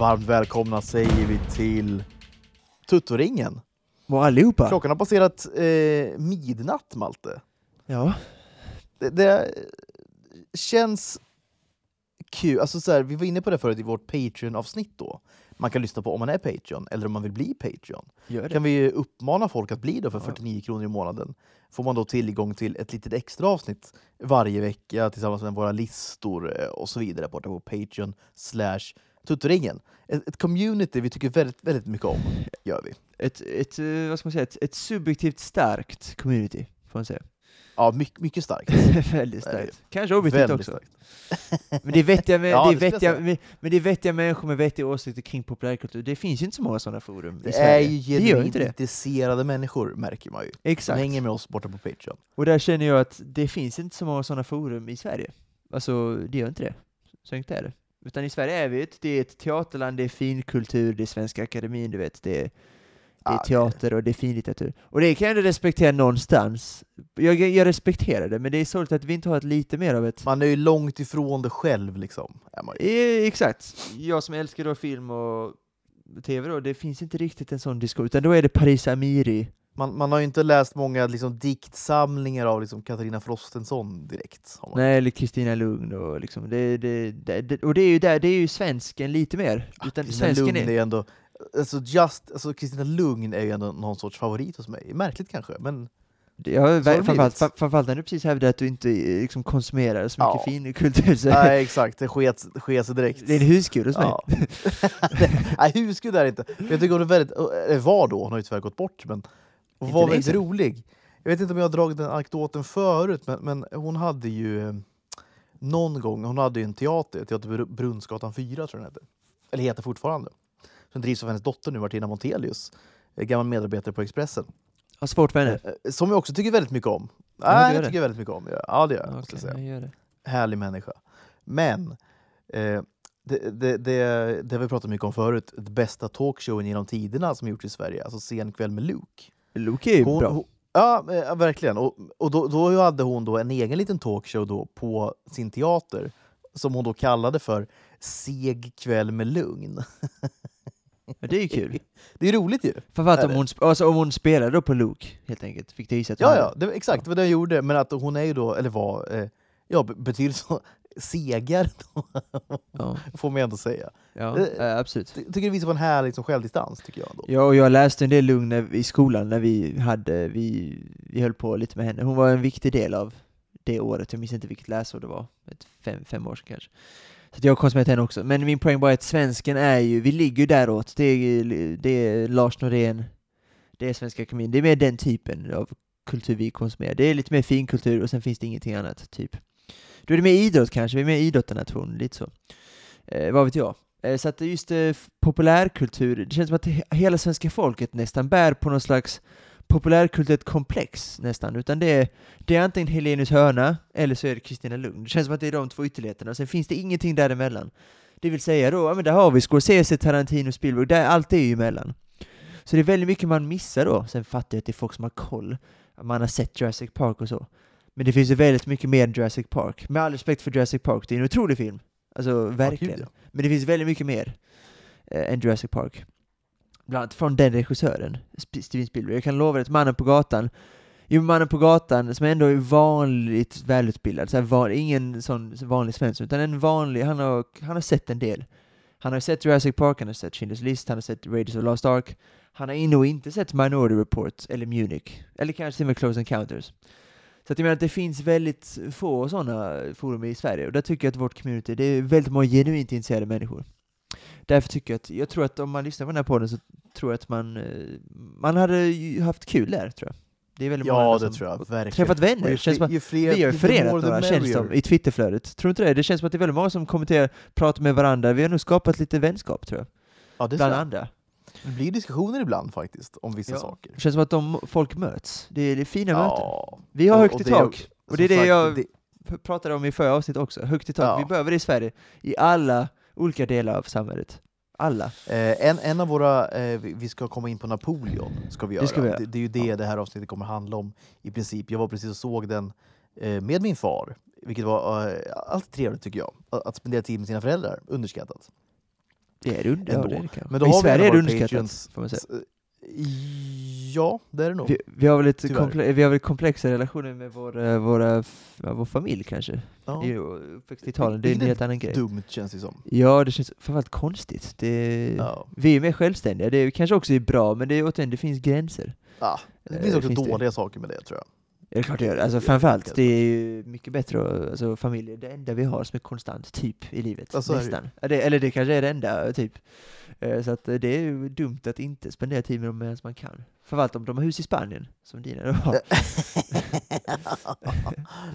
Varmt välkomna säger vi till Tuttoringen. Och allihopa. Klockan har passerat eh, midnatt, Malte. Ja. Det, det känns kul. Alltså så här, vi var inne på det förut i vårt Patreon-avsnitt då. Man kan lyssna på om man är Patreon eller om man vill bli Patreon. Gör det. kan vi uppmana folk att bli det för Ja. 49 kronor i månaden. Får man då tillgång till ett litet extra avsnitt varje vecka tillsammans med våra listor eh, och så vidare borta på Patreon slash Tuttoringen. Ett, ett community vi tycker väldigt, väldigt mycket om, gör vi. Ett, ett, eh, vad ska man säga, ett, ett subjektivt starkt community, får man säga. Ja, mycket, mycket starkt. väldigt starkt. Kanske objektivt också. Men det är vettiga, med, Ja, det är vettiga, säga. men, det är vettiga människor med vettiga åsikter kring populärkultur. Det finns ju inte så många sådana forum i Det är Sverige. ju det genuint inte intresserade människor, märker man ju. Exakt. hänger med oss borta på Patreon. Och där känner jag att det finns inte så många sådana forum i Sverige. Alltså, det gör inte det. Så enkelt är det. Utan i Sverige är vi ett, det är ett teaterland, det är finkultur, det är Svenska Akademin, du vet, det är, det är teater och det är finlitteratur. Och det kan jag ändå respektera någonstans. Jag, jag respekterar det, men det är sorgligt att vi inte har ett lite mer av ett... Man är ju långt ifrån det själv, liksom. Eh, exakt. Jag som älskar då film och tv då, det finns inte riktigt en sån diskussion, utan då är det Paris Amiri. Man, man har ju inte läst många liksom, diktsamlingar av liksom, Katarina Frostenson direkt. Nej, eller Kristina Lugn och liksom, det, det, det, och det är ju där, det är ju svensken lite mer. Utan Kristina Lugn är, är ändå... Alltså, just, alltså, Kristina Lugn är ju ändå någon sorts favorit hos mig. Märkligt kanske, men Ja, framförallt, framförallt när du precis hävdade att du inte eh, liksom, konsumerar så mycket Ja. fin kultur, så nej, exakt, det sket sig direkt. det är en husgud hos mig. Ja. nej, husgud är det inte. Jag tycker hon är väldigt, eller var då, hon har ju tyvärr gått bort, men Inte var väldigt rolig. Jag vet inte om jag har dragit den anekdoten förut, men, men hon hade ju eh, någon gång, hon hade ju en teater, Teater Br- Brunnsgatan 4 tror jag den hette. Eller heter fortfarande. Som drivs av hennes dotter nu, Martina Montelius, eh, gammal medarbetare på Expressen. Har svårt för henne. Eh, Som jag också tycker väldigt mycket om. Ja, det det? tycker jag väldigt mycket om. Ja, det gör jag. jag säga jag gör det. härlig människa. Men eh, det, det, det, det har vi pratat mycket om förut, det bästa talkshowen genom tiderna som gjorts i Sverige, alltså Sen kväll med Luke. Luke är ju bra. hon, ja, ja, verkligen. Och, och då, då hade hon då en egen liten talkshow då på sin teater som hon då kallade för Seg kväll med lugn. Ja, det är ju kul. Det är roligt ju. Framförallt om hon, alltså, om hon spelade då på Luke, helt enkelt. Fick det att hon Ja, ja, det, exakt, det var det jag gjorde. Men att hon är ju då, eller var, eh, ja, be- betyder så seger, Ja, får man ändå säga. ja Eh, absolut. Jag tycker det visar på en härlig liksom, självdistans, tycker jag. Ändå. Ja, och jag läste en del lugn i skolan när vi hade, vi, vi höll på lite med henne. Hon var en viktig del av det året, jag minns inte vilket läsår det var, ett fem, fem år sedan kanske. Så jag har konsumerat henne också. Men min poäng bara är att svensken är ju, vi ligger ju däråt. Det är, det är Lars Norén, det är Svenska Akademin, det är mer den typen av kultur vi konsumerar. Det är lite mer finkultur och sen finns det ingenting annat, typ. Då är det mer idrott kanske, vi är mer idrottarnation, lite så. Eh, vad vet jag. Eh, så att just eh, populärkultur, det känns som att he- hela svenska folket nästan bär på någon slags populärkulturellt komplex nästan, utan det är, det är antingen Helenius hörna eller så är det Kristina Lugn. Det känns som att det är de två ytterligheterna, Och sen finns det ingenting däremellan. Det vill säga då, ja men där har vi Scorsese, Tarantino, Spielberg, där, allt är ju emellan. Så det är väldigt mycket man missar då, sen fattar jag att det är folk som har koll, man har sett Jurassic Park och så. Men det finns ju väldigt mycket mer än Jurassic Park. Med all respekt för Jurassic Park, det är en otrolig film. Alltså verkligen. gud, Men det finns väldigt mycket mer eh, än Jurassic Park. Bland annat från den regissören, Steven Spielberg. Jag kan lova dig att Mannen på gatan, jo Mannen på gatan som ändå är vanligt välutbildad, så här van, ingen sån vanlig svensk, utan en vanlig, han har, han har sett en del. Han har sett Jurassic Park, han har sett Schindler's List, han har sett Raiders of the Lost Ark. Han har nog inte sett Minority Report eller Munich, eller kanske till och med Close Encounters. Så att jag menar att det finns väldigt få sådana forum i Sverige, och där tycker jag att vårt community, det är väldigt många genuint intresserade människor. Därför tycker jag att, jag tror att om man lyssnar på den här podden så tror jag att man, eh, man hade ju haft kul där, tror jag. Det är väldigt många Ja, som det tror jag. Verkligen. Träffat vänner, ju det känns som ju att fler, vi har ju förenat några, känns som, i Twitterflödet. Tror du inte det? Det känns som att det är väldigt många som kommenterar, pratar med varandra, vi har nog skapat lite vänskap, tror jag. Ja, det, Bland andra. Det blir diskussioner ibland faktiskt, om vissa Ja. saker. Det känns som att de, folk möts. Det är, det är fina möten. Ja. Vi har Och- högt och i det- tak. Och det är det sagt, jag det- pratade om i förra avsnittet också. Högt i tak. Ja. Vi behöver det i Sverige. I alla olika delar av samhället. Alla. Eh, en, en av våra, eh, vi ska komma in på Napoleon, ska vi göra. Det ska vi göra. Det, det är ju det det här avsnittet kommer handla om i princip. Jag var precis och såg den eh, med min far, vilket var eh, alltid trevligt tycker jag. Att, att spendera tid med sina föräldrar, underskattat. Det är det, det det kanske. Men då I har Sverige är det underskattat, får man säga. Ja, det är det nog. Vi, vi, har väl Tyvärr. komple- vi har väl komplexa relationer med vår, eh, våra, ja, vår familj kanske. Ja. I uppväxt i Italien, det är en helt annan grej. Dumt känns det som. Ja, det känns framförallt konstigt. Det, Ja. Vi är mer självständiga, det kanske också är bra, men det, är, återigen, det finns gränser. Ja, det Eh, finns också finns det. dåliga saker med det tror jag. Ja, Det är klart det gör. Alltså framförallt, det är ju mycket bättre att, alltså familj är det enda vi har som är konstant, typ, i livet. Ja, så är det ju. Nästan. Det, eller det kanske är det enda, typ. Eh, Så att eh, det är ju dumt att inte spendera tid med dem medan man kan. Framförallt om de har hus i Spanien, som dina har.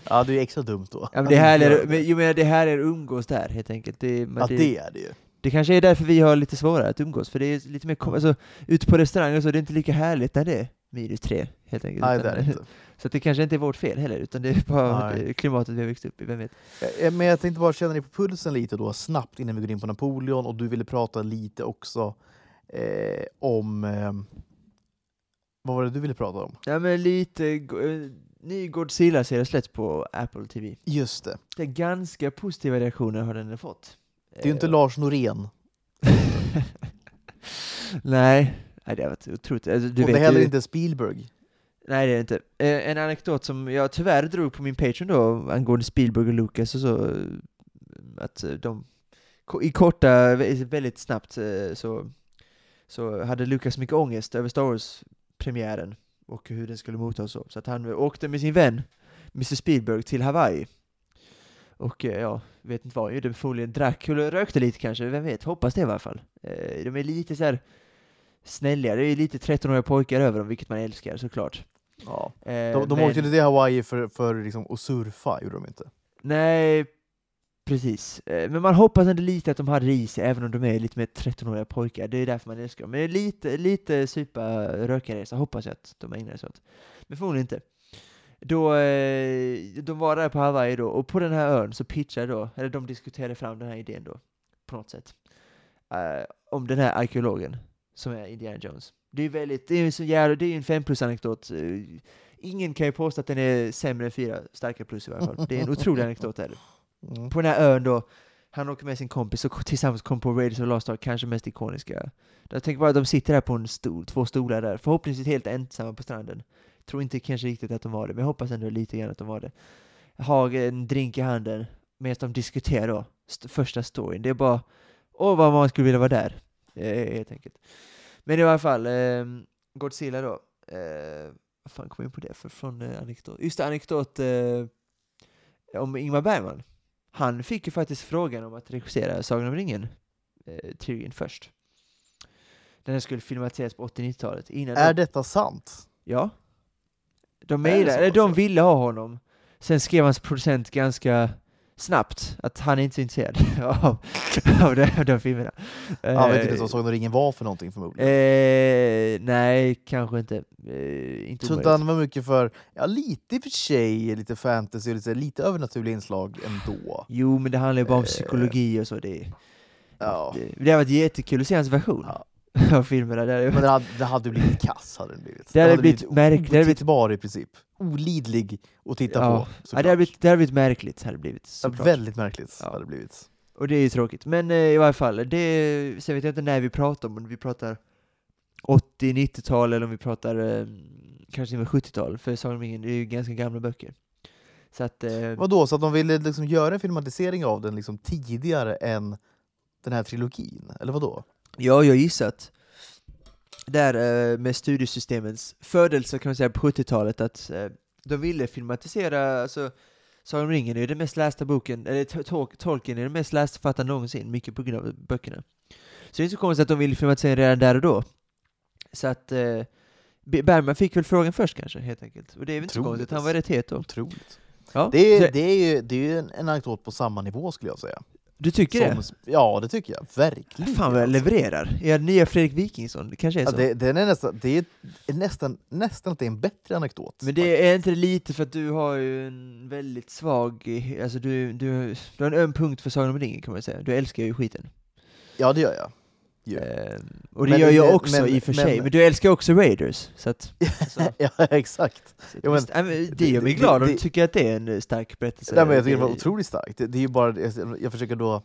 ja, det är extra dumt då. Ja, men det här är, men, jo, men det här är umgås där helt enkelt. Det, Ja, det, det är det ju. det kanske är därför vi har lite svårare att umgås, för det är lite mer, alltså, ute på restaurang och så, det är inte lika härligt när det är minus tre, helt enkelt. Nej, det är inte. Så det kanske inte är vårt fel heller, utan det är bara Nej. klimatet vi har växt upp i, vem vet? Eh, Men jag tänkte bara känna dig på pulsen lite då, snabbt innan vi går in på Napoleon. Och du ville prata lite också eh, om... Eh, vad var det du ville prata om? Ja men lite, eh, ny Godzilla-serie släpps på Apple TV. Just det. Det är ganska positiva reaktioner har den fått. Det är ju inte Eh, Lars Norén. Nej, nej det har varit otroligt. Alltså, du och det vet är heller ju, inte Spielberg. Nej det är det inte. Eh, en anekdot som jag tyvärr drog på min Patreon då, angående Spielberg och Lucas och så, eh, att eh, de i korta, vä- väldigt snabbt eh, så, så hade Lucas mycket ångest över Star Wars-premiären och hur den skulle mottas så. Så att han åkte med sin vän, Mr Spielberg, till Hawaii. Och ja, vet inte vad han gjorde, förmodligen drack eller rökte lite kanske, vem vet, hoppas det i alla fall. De är lite så här snälliga, det är lite 13-åriga pojkar över dem, vilket man älskar såklart. Ja. Eh, De, de men- åkte till Hawaii för, för liksom, att surfa, gjorde de inte? Nej, precis. Eh, Men man hoppas ändå lite att de hade det i sig, även om de är lite mer 13-åriga pojkar. Det är därför man älskar dem. Men lite, lite supa rökarresa hoppas jag att de ägnar sig åt. Men förmodligen inte. Då, eh, de var där på Hawaii då, och på den här ön så pitchade då, eller de diskuterade fram den här idén då, på något sätt. Eh, om den här arkeologen, som är Indiana Jones. Det är väldigt, det är så jävla, det är en 5 plus anekdot. Eh, Ingen kan ju påstå att den är sämre än fyra starka plus i alla fall. Det är en otrolig anekdot här. Mm. På den här ön då, han åker med sin kompis och tillsammans kom på Raiders of Lost Ark, kanske mest ikoniska. Jag tänker bara att de sitter där på en stol, två stolar där, förhoppningsvis helt ensamma på stranden. Tror inte kanske riktigt att de var det, men jag hoppas ändå lite grann att de var det. Har en drink i handen medan de diskuterar då, st- första storyn. Det är bara, åh vad man skulle vilja vara där, eh, helt enkelt. Men i alla fall, eh, Godzilla då. Eh, vad fan kom jag in på det för från eh, anekdot? Just det, anekdot eh, om Ingmar Bergman. Han fick ju faktiskt frågan om att regissera Sagan om ringen, eh, trilogin först. Den här skulle filmatiseras på 80-90-talet. Innan Är de, detta sant? Ja. De mejlade, de ville ha honom. Sen skrev hans producent ganska snabbt att han är inte så intresserad av, av, de, av de filmerna. Han vet inte ens vad Sagan om ringen var för någonting förmodligen. Eh, nej, kanske inte. Eh, inte Så den var mycket för, ja lite i och för sig, lite fantasy, lite, lite övernaturliga inslag ändå. Jo, men det handlar ju bara om Eh, psykologi och så. Det, Ja. det, det har varit jättekul att se hans version Ja. Det hade, Men det hade, det hade blivit kass, hade den blivit. Det hade blivit det hade blivit- otittbar i princip. Olidlig att titta Ja. på. ja, det, hade blivit, det hade blivit märkligt. Hade det blivit, såklart. väldigt märkligt Ja. hade det blivit. Och det är ju tråkigt. Men eh, i varje fall, det, vet jag inte när vi pratar om, om vi pratar 80-90-tal eller om vi pratar eh, kanske till och med 70-tal, för Sagan om ringen det är ju ganska gamla böcker. Så att, eh, Vadå, så att de ville liksom göra en filmatisering av den liksom tidigare än den här trilogin? Eller vadå? Ja, jag gissar att där eh, med studiesystemens födelse kan man säga på 70-talet att eh, de ville filmatisera, alltså Sagan om ringen är ju den mest lästa boken, eller Tol- Tol- Tolkien är den mest lästa författaren någonsin, mycket på grund av böckerna. Så det är inte så konstigt att de ville filmatisera redan där och då. Så att eh, Bergman fick väl frågan först kanske, helt enkelt. Och det är väl inte så konstigt, han var rätt het då. Otroligt. Ja. Det är, det är ju, det är ju en, en anekdot på samma nivå skulle jag säga. Du tycker Som- Ja, det tycker jag. Verkligen. det? Fan vad jag alltså. levererar. Är jag nya Fredrik Wikingsson? Det kanske är Ja, så. det, den är nästan, det är, är nästan, nästan att det är en bättre anekdot. Men det är inte det lite för att du har ju en väldigt svag, alltså du, du, du har en öm punkt för Sagan om ringen kan man säga. Du älskar ju skiten. Ja, det gör jag. Ehm, och det Men- gör jag också men- i och för sig, men du älskar också Raiders. Så att, alltså, ja, exakt. så Jo, men- nej, det gör mig glad om du tycker att det är en eh, stark berättelse. Nej, men jag tycker det var otroligt starkt. Det, det är ju bara, jag, jag försöker då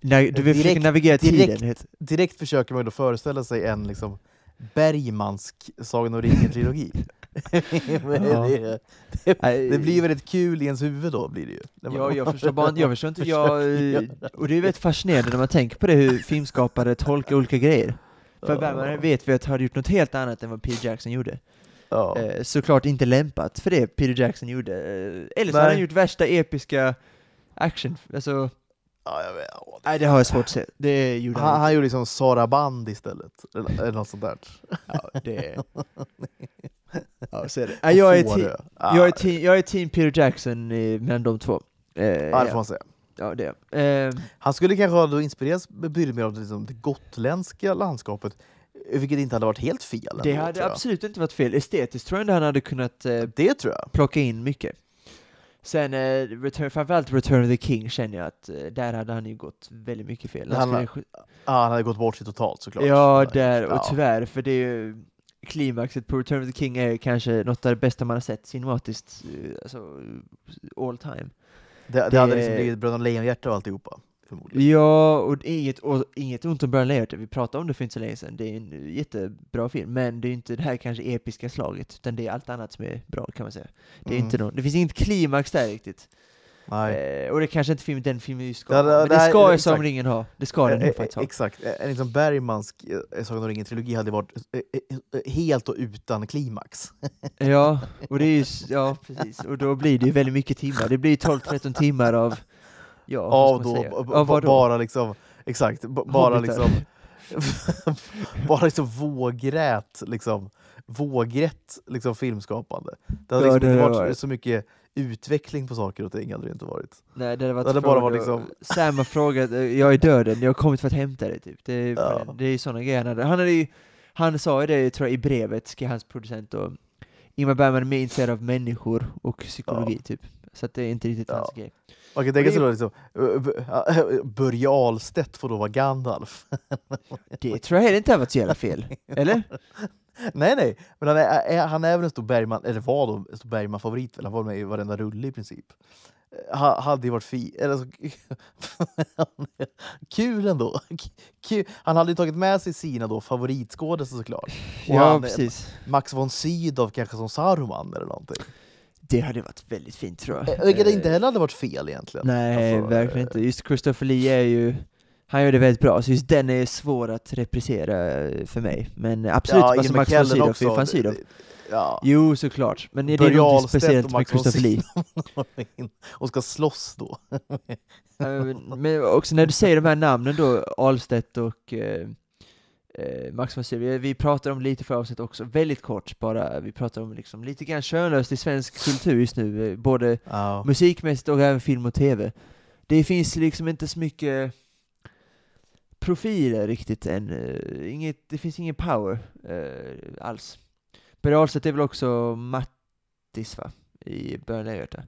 När, du vill försöka Direkt- navigera direkt- tiden. Direkt försöker man då föreställa sig en liksom Bergmansk Sagan om ringen-trilogi. Men Ja. det, det, det blir ju väldigt kul i ens huvud då, blir det ju. Ja, jag förstår bara jag förstår inte, jag, och det är väldigt fascinerande när man tänker på det, hur filmskapare tolkar olika grejer. För. Bergman vet vi att har gjort något helt annat än vad Peter Jackson gjorde. Ja. Eh, såklart inte lämpat för det Peter Jackson gjorde. Eh, eller så har han gjort värsta episka action, alltså, Ja, jag vet. Ja, det- nej det har jag svårt att se. Det gjorde Han, han han gjorde liksom Sara Band istället, eller, eller något sånt där. Ja, det... ja, så är det. Ja, jag, är te- det. Ja, jag, är team, jag är team Peter Jackson mellan de två. Eh, Ja, det får man säga. ja, det. Eh, Han skulle kanske ha inspirerats betydligt mer av det, liksom, det gotländska landskapet, vilket inte hade varit helt fel. det ändå, tror hade absolut inte varit fel. Estetiskt tror jag han hade kunnat eh, Det tror jag. plocka in mycket. Sen, eh, return, framförallt Return of the King känner jag att eh, där hade han ju gått väldigt mycket fel. Han Han skulle han hade gått bort sig totalt såklart. ja, Nej. där, och tyvärr, för det är ju klimaxet på Return of the King är kanske något av det bästa man har sett cinematiskt, eh, alltså all time. Det, det, det- hade liksom blivit Bröderna Lejonhjärta och alltihopa, förmodligen. Ja, och inget, och inget ont om Brian Leonard, vi pratade om det för inte så länge sedan, det är en jättebra film, men det är inte det här kanske episka slaget, utan det är allt annat som är bra kan man säga. Det, är Mm. inte någon, det finns inget klimax där riktigt. Nej. Eh, och det kanske inte film, den filmen ska Ja, det- men det ska ju exakt. som ringen ha. Det ska den Eh, eh, faktiskt ha. Exakt, en liksom Bergmansk eh, Sagan om ringen-trilogi hade varit eh, eh, eh, helt och utan klimax. Ja, och det är ju, ja precis, och då blir det ju väldigt mycket timmar, det blir ju 12-13 timmar av, ja, Av då, Av bara liksom, exakt, b- bara Hobbitar. liksom bara liksom vågrät, liksom, vågrätt liksom filmskapande. Det hade Ja, liksom det inte varit. så mycket utveckling på saker och ting. Hade det inte varit. Nej, det hade varit Det hade bara varit liksom- Sam har frågat, eh, jag är döden, jag har kommit för att hämta dig typ. Det är, Ja. det är sådana grejer han hade. Han, hade ju, han sa ju det, tror jag, i brevet, skrev hans producent och Ingmar Bergman är mer intresserad av människor och psykologi typ. Så att det är inte riktigt Ja. hans grej. Man kan tänka sig då liksom, eh, ja, Börje Ahlstedt får då vara Gandalf. Det tror jag heller inte har varit så jävla fel. Eller? Nej, nej, men han är, är, han är väl en stor Bergman, eller var då en stor Bergman-favorit, han var med i varenda rulle i princip. Eh, Ha, hade ju varit fi... Eller så, kul ändå! Kul. Han hade ju tagit med sig sina då favoritskådisar såklart. Och ja, han- precis. Max von Sydow kanske som Saruman eller någonting. Det hade varit väldigt fint tror jag. Eh, Vilket Eh, inte heller hade varit fel egentligen. Nej, Alltså, verkligen inte. Just Christopher Lee är ju, han gör det väldigt bra, så just den är svår att reprisera för mig. Men absolut, Ja, alltså Max von Sydow, också. fan Sydow. Ja. Jo, såklart. Men är det Börje något speciellt med Christopher Lee? Och ska slåss då. Men också när du säger de här namnen då, Ahlstedt och eh, eh, Max von Sydow, vi- pratar om lite för avsnitt också, väldigt kort bara, vi pratar om liksom lite grann könlöst i svensk kultur just nu, eh, både Ja. musikmässigt och även film och tv. Det finns liksom inte så mycket profiler riktigt än, eh, inget, det finns ingen power eh, alls. Börje Ahlstedt är väl också Mattis va? I Lejonhjärta.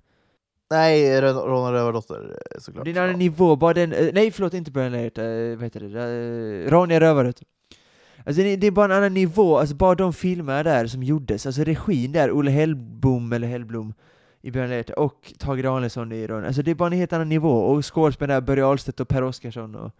Nej, Ron- Ronna Rövardotter eh, såklart. Det är en annan Ja. nivå, bara den, nej förlåt inte eh, vad heter det, uh, Ronja Rövarröt. Alltså det, är bara en annan nivå, alltså bara de filmerna där som gjordes, alltså regin där, Olle Hellbom eller Hellblom i Början Lejonhjärta och Tage Danielsson i Ron, alltså det är bara en helt annan nivå, och skådespelare där, Börje Ahlstedt och Per Oscarsson och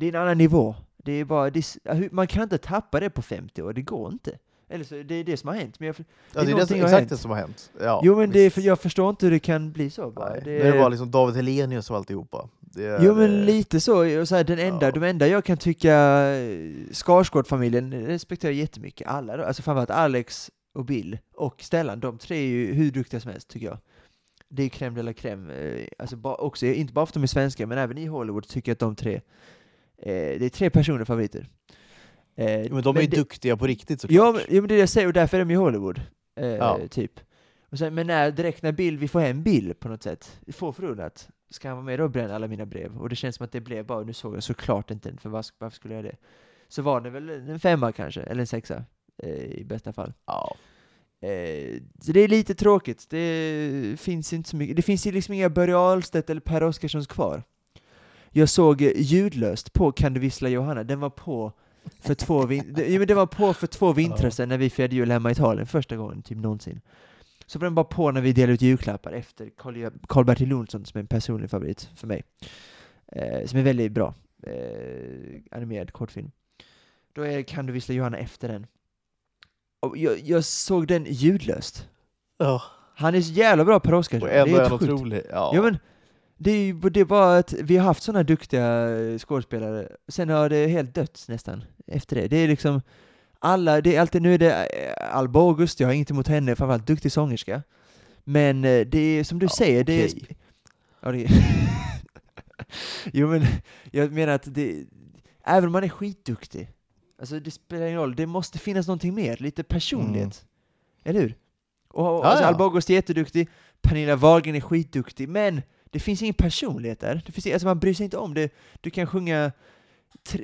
det är en annan nivå. Det är bara, det är, man kan inte tappa det på 50 år, det går inte. Eller så, det är det som har hänt. Men jag, Ja, det är det som, exakt hänt. det som har hänt. Ja, jo men det är, jag förstår inte hur det kan bli så bara. Nej, Det det är bara liksom David Helenius och alltihopa. Det Jo men lite så, och så här, den enda, Ja. de enda jag kan tycka, eh, Skarsgård-familjen respekterar jättemycket, alla alltså framförallt Alex och Bill och Stellan, de tre är ju hur duktiga som helst tycker jag. Det är crème de la crème, eh, alltså ba, också, inte bara för att de är svenska, men även i Hollywood tycker jag att de tre, det är tre personer favoriter. Eh, Men de är ju det- duktiga på riktigt såklart. Ja, men, ja, men det är det jag säger, och därför är de i Hollywood. Eh, Ja. Typ. Och sen, men när, direkt när Bill, vi får hem Bill på något sätt, få förunnat, ska han vara med och bränna alla mina brev? Och det känns som att det blev bara, nu såg jag såklart inte, för varför, skulle jag det? Så var det väl en femma kanske, eller en sexa, eh, i bästa fall. Ja. Eh, så det är lite tråkigt, det finns inte så mycket, det finns ju liksom inga Börje Ahlstedt eller Per Oscarssons kvar. Jag såg eh, ljudlöst på Kan du vissla Johanna, den var på för två, vin- det- men den var på för två vintrar sedan när vi firade jul hemma i Italien, första gången typ någonsin. Så var den bara på när vi delade ut julklappar efter Carl- Carl-Bertil Jonsson som är en personlig favorit för mig. eh, som är väldigt bra. Eh, animerad kortfilm. Då är Kan du vissla Johanna efter den. Och jag, jag såg den ljudlöst. Ja. Han är så jävla bra Per Oscarsson. Och Det är ändå är helt han otrolig. Ja. Ja men, det är ju det är bara att vi har haft sådana duktiga eh, skådespelare, sen har det helt dött nästan efter det. Det är liksom, alla, det är alltid, nu är det eh, Alba August, jag har inget emot henne, framförallt duktig sångerska. Men eh, det är som du Ja, säger, det är... Ja, det jo men, jag menar att det, även om man är skitduktig, alltså det spelar ingen roll, det måste finnas någonting mer, lite personlighet. Eller hur? Och, och, Mm. Ja, alltså. Alba August är jätteduktig, Pernilla Wahlgren är skitduktig, men det finns ingen personlighet där. Det finns, alltså man bryr sig inte om det. Du kan sjunga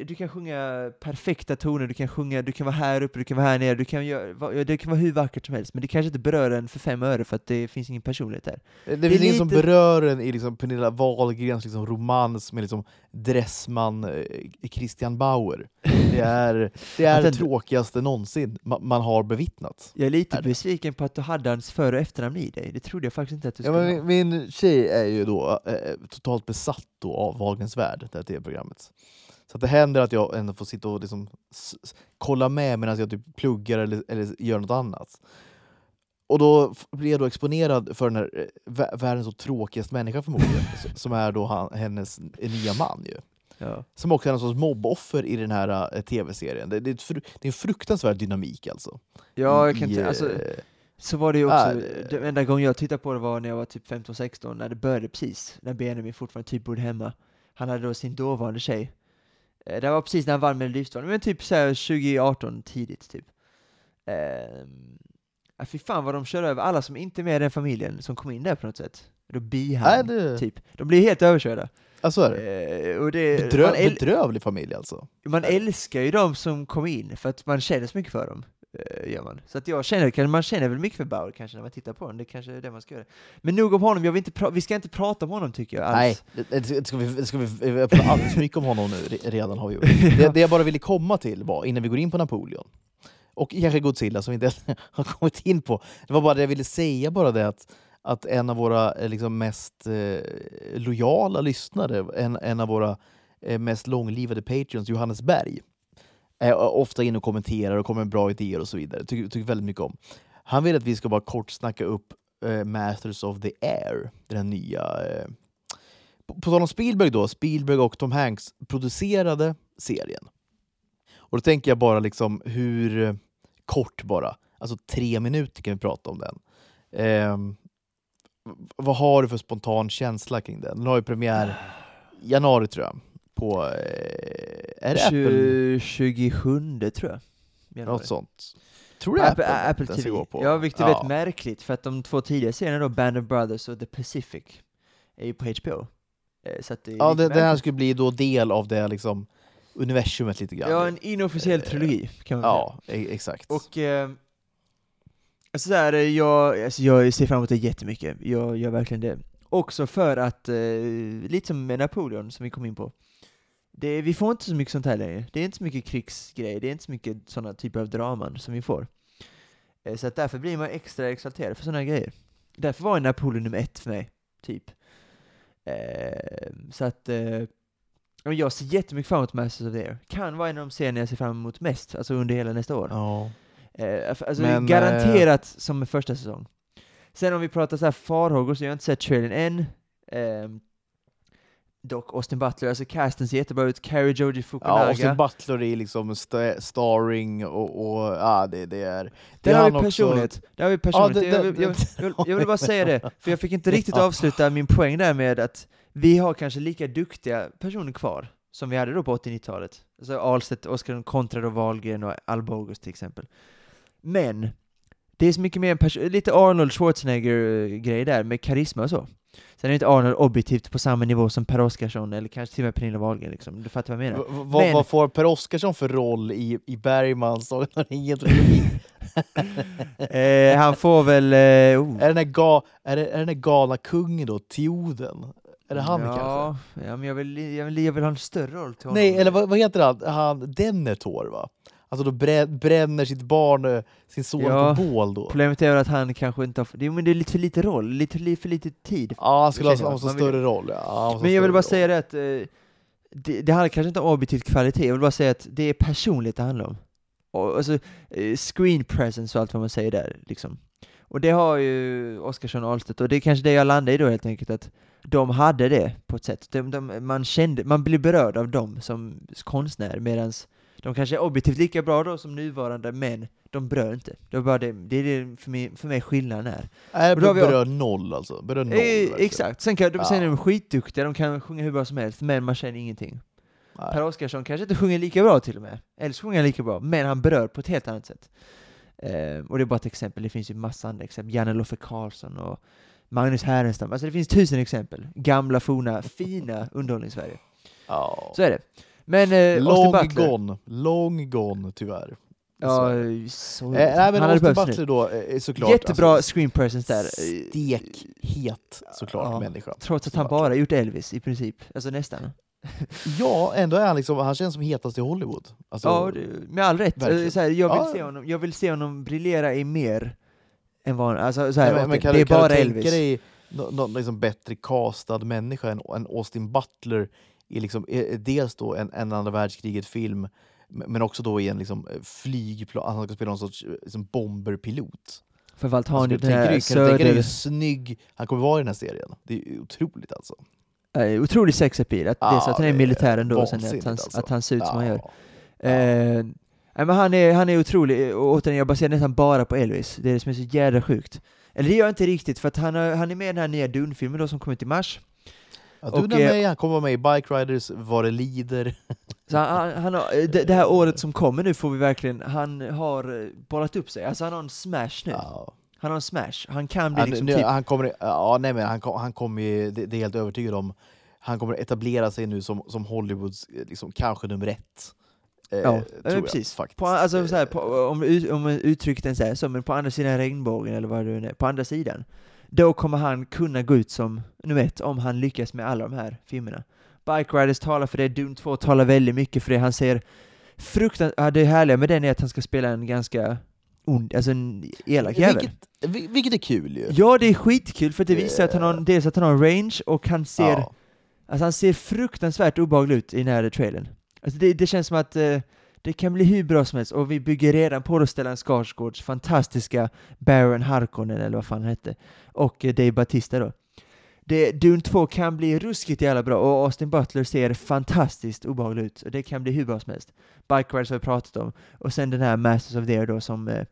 du kan sjunga perfekta toner, du kan sjunga, du kan vara här uppe, du kan vara här nere, du kan göra, det kan vara hur vackert som helst, men det kanske inte berör en för fem öre för att det finns ingen personlighet där. Det, Det finns ingen som berör en i liksom Pernilla Wahlgrens liksom romans med liksom Dressman eh, Christian Bauer. Det är det, är Att det tråkigaste någonsin ma- man har bevittnat. Jag är lite Är besviken på att du hade hans för och efternamn i dig, det trodde jag faktiskt inte att du Ja, skulle men ha. min, min tjej är ju då eh, totalt besatt då av Wahlgrens värld, det här tv-programmet. Så det händer att jag ändå får sitta och liksom kolla med medan jag typ pluggar eller, eller gör något annat. Och då blir jag då exponerad för den här eh, vä- världens så tråkigaste människa förmodligen, som är då han, hennes nya man ju. Ja. Som också är någon sorts mobboffer i den här eh, tv-serien. Det, det, det är en fruktansvärd dynamik alltså. Ja, jag kan inte, alltså, eh, Så var det ju också, det- den enda gången jag tittade på det var när jag var typ 15-16, när det började precis, när Benjamin fortfarande typ bodde hemma. Han hade då sin dåvarande tjej. Eh, Det var precis när han vann Melodifestivalen, men typ såhär 2018 tidigt typ. Ja, fy fan vad de kör över alla som inte är med i den familjen, som kom in där på något sätt. Då bihang, det, typ. De blir helt överkörda. ja, så är det. Eh, och det Bedrö, man, äl- bedrövlig familj alltså. man älskar ju de som kom in, för att man känner så mycket för dem. Eh, Gör man. Så att jag känner, man känner väl mycket för Bauer kanske när man tittar på honom, det kanske är det man ska göra. Men nog om honom, jag vill inte vi ska inte prata om honom tycker jag alls. Nej, det, det ska vi, det ska vi, vi har pratat alldeles för mycket om honom nu, re- redan har vi gjort. Det, det jag bara ville komma till var, innan vi går in på Napoleon, och kanske Godzilla som vi inte har kommit in på, det var bara det jag ville säga, bara det att, att en av våra eh, liksom, mest eh, lojala lyssnare, en, en av våra eh, mest långlivade patreons, Johannes Berg, Eh, är ofta inne och kommenterar och kommer med bra idéer och så vidare. Tycker, tycker väldigt mycket om. Han vill att vi ska bara kort snacka upp eh, Masters of the Air, den nya eh, på, på tal om Spielberg då, Spielberg och Tom Hanks producerade serien. Och då tänker jag bara liksom hur eh, kort bara, alltså tre minuter kan vi prata om den. Ehm, vad har du för spontan känsla kring den? Den har ju premiär i januari tror jag. På, eh, är det Apple? 20, 27 tror jag. Januari. Något sånt. Tror du Apple, Apple, Apple den TV. på? Ja, vilket är väldigt märkligt, för att de två tidigare serierna då, Band of Brothers och The Pacific, är ju på HBO. Eh, Så det Ja, det, det här skulle bli då del av det liksom universumet lite grann. Ja, en inofficiell Eh, trilogi kan man säga. ja e- exakt. Och eh, alltså där, eh, jag, alltså jag ser fram emot det jättemycket. Jag gör verkligen det. Också för att, eh, lite som med Napoleon som vi kom in på, det, vi får inte så mycket sånt här längre. Det är inte så mycket krigsgrejer, det är inte så mycket sådana typer av draman som vi får. Eh, så att därför blir man extra exalterad för sådana grejer. Därför var Napoleon nummer ett för mig, typ. Eh, så att, eh, ja, jag ser jättemycket fram emot Masters of the Air. Kan vara en av de serierna jag ser fram emot mest, alltså under hela nästa år. ja. Alltså Men, garanterat som en första säsong. Sen om vi pratar så här farhågor så har jag inte sett trailern än. Dock Austin Butler, alltså casten ser jättebra ut. Carrie Joji Ja, Fukunaga. Austin Butler är liksom sta- starring och, och ja, det, det är... Det där är har vi också- personlighet. Där har vi personlighet. det- jag, vill, det- jag, jag, vill, jag vill bara säga det, för jag fick inte riktigt Ja. avsluta min poäng där med att vi har kanske lika duktiga personer kvar som vi hade då på 80-90-talet. Alltså Ahlstedt, Oskar kontra då Wahlgren och Alba August till exempel. Men, det är så mycket mer lite Arnold Schwarzenegger-grej där med karisma och så. Sen är inte Arnold objektivt på samma nivå som Per Oscarsson eller kanske till och med Pernilla Wahlgren liksom. Du fattar vad jag menar? V- vad, Men- vad får Per Oscarsson för roll i, i Bergmans Sagan om ringen-trilogi? eh, han får väl... Eh, oh. Är den här, ga, är, det, är den här galna kungen då, Teoden? Är det han ja, kanske? Ja, men jag vill, jag, vill, jag vill ha en större roll till honom. Nej, eller vad, vad heter han? han Denethor va? Alltså då brä, bränner sitt barn, eh, sin son Ja. på bål då. Problemet är väl att han kanske inte har... Jo men det är lite för lite roll, lite li- för lite tid. Ja, han skulle ha, vill- större roll. Ja, Men jag vill bara roll. säga det att eh, det, det handlar kanske inte om objektiv kvalitet, jag vill bara säga att det är personligt det handlar om. Och, alltså, eh, screen presence och allt vad man säger där liksom. Och det har ju Oskarsson och Ahlstedt, och det är kanske det jag landar i då helt enkelt, att de hade det på ett sätt. De, de, man kände, man blev berörd av dem som konstnär, medan de kanske är objektivt lika bra då som nuvarande, men de berör inte. Det är bara det, det är det för mig, för mig skillnaden är. Nej, då har vi- berör noll alltså. Berör noll. Eh, exakt, sen, kan, de, sen är Ja. de skitduktiga, de kan sjunga hur bra som helst, men man känner ingenting. Nej. Per Oscarsson kanske inte sjunger lika bra till och med, eller så sjunger han lika bra, men han berör på ett helt annat sätt. Eh, och det är bara ett exempel, det finns ju massa andra exempel, Janne Loffe Karlsson och Magnus Härenstam, alltså det finns tusen exempel. Gamla, forna, fina underhållningssverige. Ja. Så är det. Men eh, Long Butler, gone. Long gone, tyvärr. ja, Så- Eh, nej, men han Austin Butler då, eh, såklart. Jättebra alltså, screen presence där. eh, Stekhet såklart, Ja. människa. Trots att han bara gjort Elvis i princip, alltså nästan. Ja, ändå är han liksom, han känns som hetast i Hollywood. Alltså, Ja, med all rätt. Eh, här, jag, vill Ja. se honom, jag vill se honom briljera i mer än vad alltså, så här, nej, men, men kan, det du, är kan bara Elvis. dig någon nå, liksom bättre castad människa än, än Austin Butler i liksom, eh, dels då en, en andra världskriget-film men också då i en liksom, eh, flygplan, han ska spela någon sorts eh, liksom bomberpilot. Framförallt har han Alltså, den här dig hur söder... snygg han kommer vara i den här serien? Det är otroligt alltså. Eh, otrolig sexappeal, att Ja, dels att han är militär ändå och sen att han, alltså. att han ser ut som han gör. Ja. Eh, men han, är, han är otrolig, och återigen, jag baserar nästan bara på Elvis. Det är det som är så jävla sjukt. Eller det gör jag inte riktigt, för att han, har- han är med i den här nya Dune-filmen då som kommer ut i mars. Ja, du och, är eh, med, han kommer vara med i Bike Riders, Vad det lider. Så han, han, har, eh, det, det här året som kommer nu får vi verkligen, han har eh, bollat upp sig. Alltså han har en smash nu. Ja. Han har en smash. Han kan bli Han, liksom nu, typ... han kommer, ja, nej, men han, han kommer ju, det, det är jag helt övertygad om, han kommer etablera sig nu som, som Hollywoods eh, liksom, kanske nummer ett. Eh, Ja, eh, jag, precis. faktiskt. På, alltså, så här, Eh, på, om, om uttrycket ens är så, men på andra sidan regnbågen eller vad det nu är, på andra sidan, då kommer han kunna gå ut som nummer ett om han lyckas med alla de här filmerna. Bike Riders talar för det, Doom 2 talar väldigt mycket för det, han ser fruktansvärt, ja, det härliga med den är att han ska spela en ganska ond, alltså en elak jävel. vilket, vil- vilket är kul ju. Ja, det är skitkul för att det visar att han har, dels att han har range och han ser Ja. Alltså han ser fruktansvärt obehaglig ut i den här trailern. Alltså det, det känns som att eh, det kan bli hur bra som helst, och vi bygger redan på då Stellan Skarsgårds fantastiska Baron Harkonnen, eller vad fan han hette, och eh, Dave Batista då. Det, Dune 2 kan bli ruskigt jävla bra, och Austin Butler ser fantastiskt obehaglig ut, och det kan bli hur bra som helst. Bike Rides har vi pratat om, och sen den här Masters of the Air då som eh,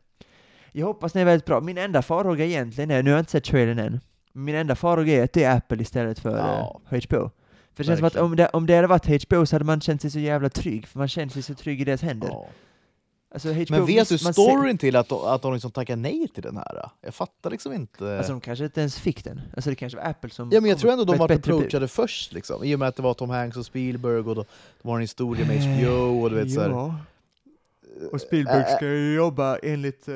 jag hoppas den är väldigt bra. Min enda farhåga egentligen är, nu har jag inte sett trailern än, min enda farhåga är att det är Apple istället för Ja. eh, HBO. För det känns som att om det, om det hade varit HBO så hade man känt sig så jävla trygg, för man känner sig så trygg i deras händer. Ja. Alltså HBO, Men vet du storyn till att att de liksom tackar nej till den här? Jag fattar liksom inte. Alltså de kanske inte ens fick den. Alltså det kanske var Apple som ja, men jag tror ändå de var approachade först, liksom. i och med att det var Tom Hanks och Spielberg och de, de har en historia med HBO och du vet så här, Ja, och Spielberg Äh, ska ju jobba enligt, uh,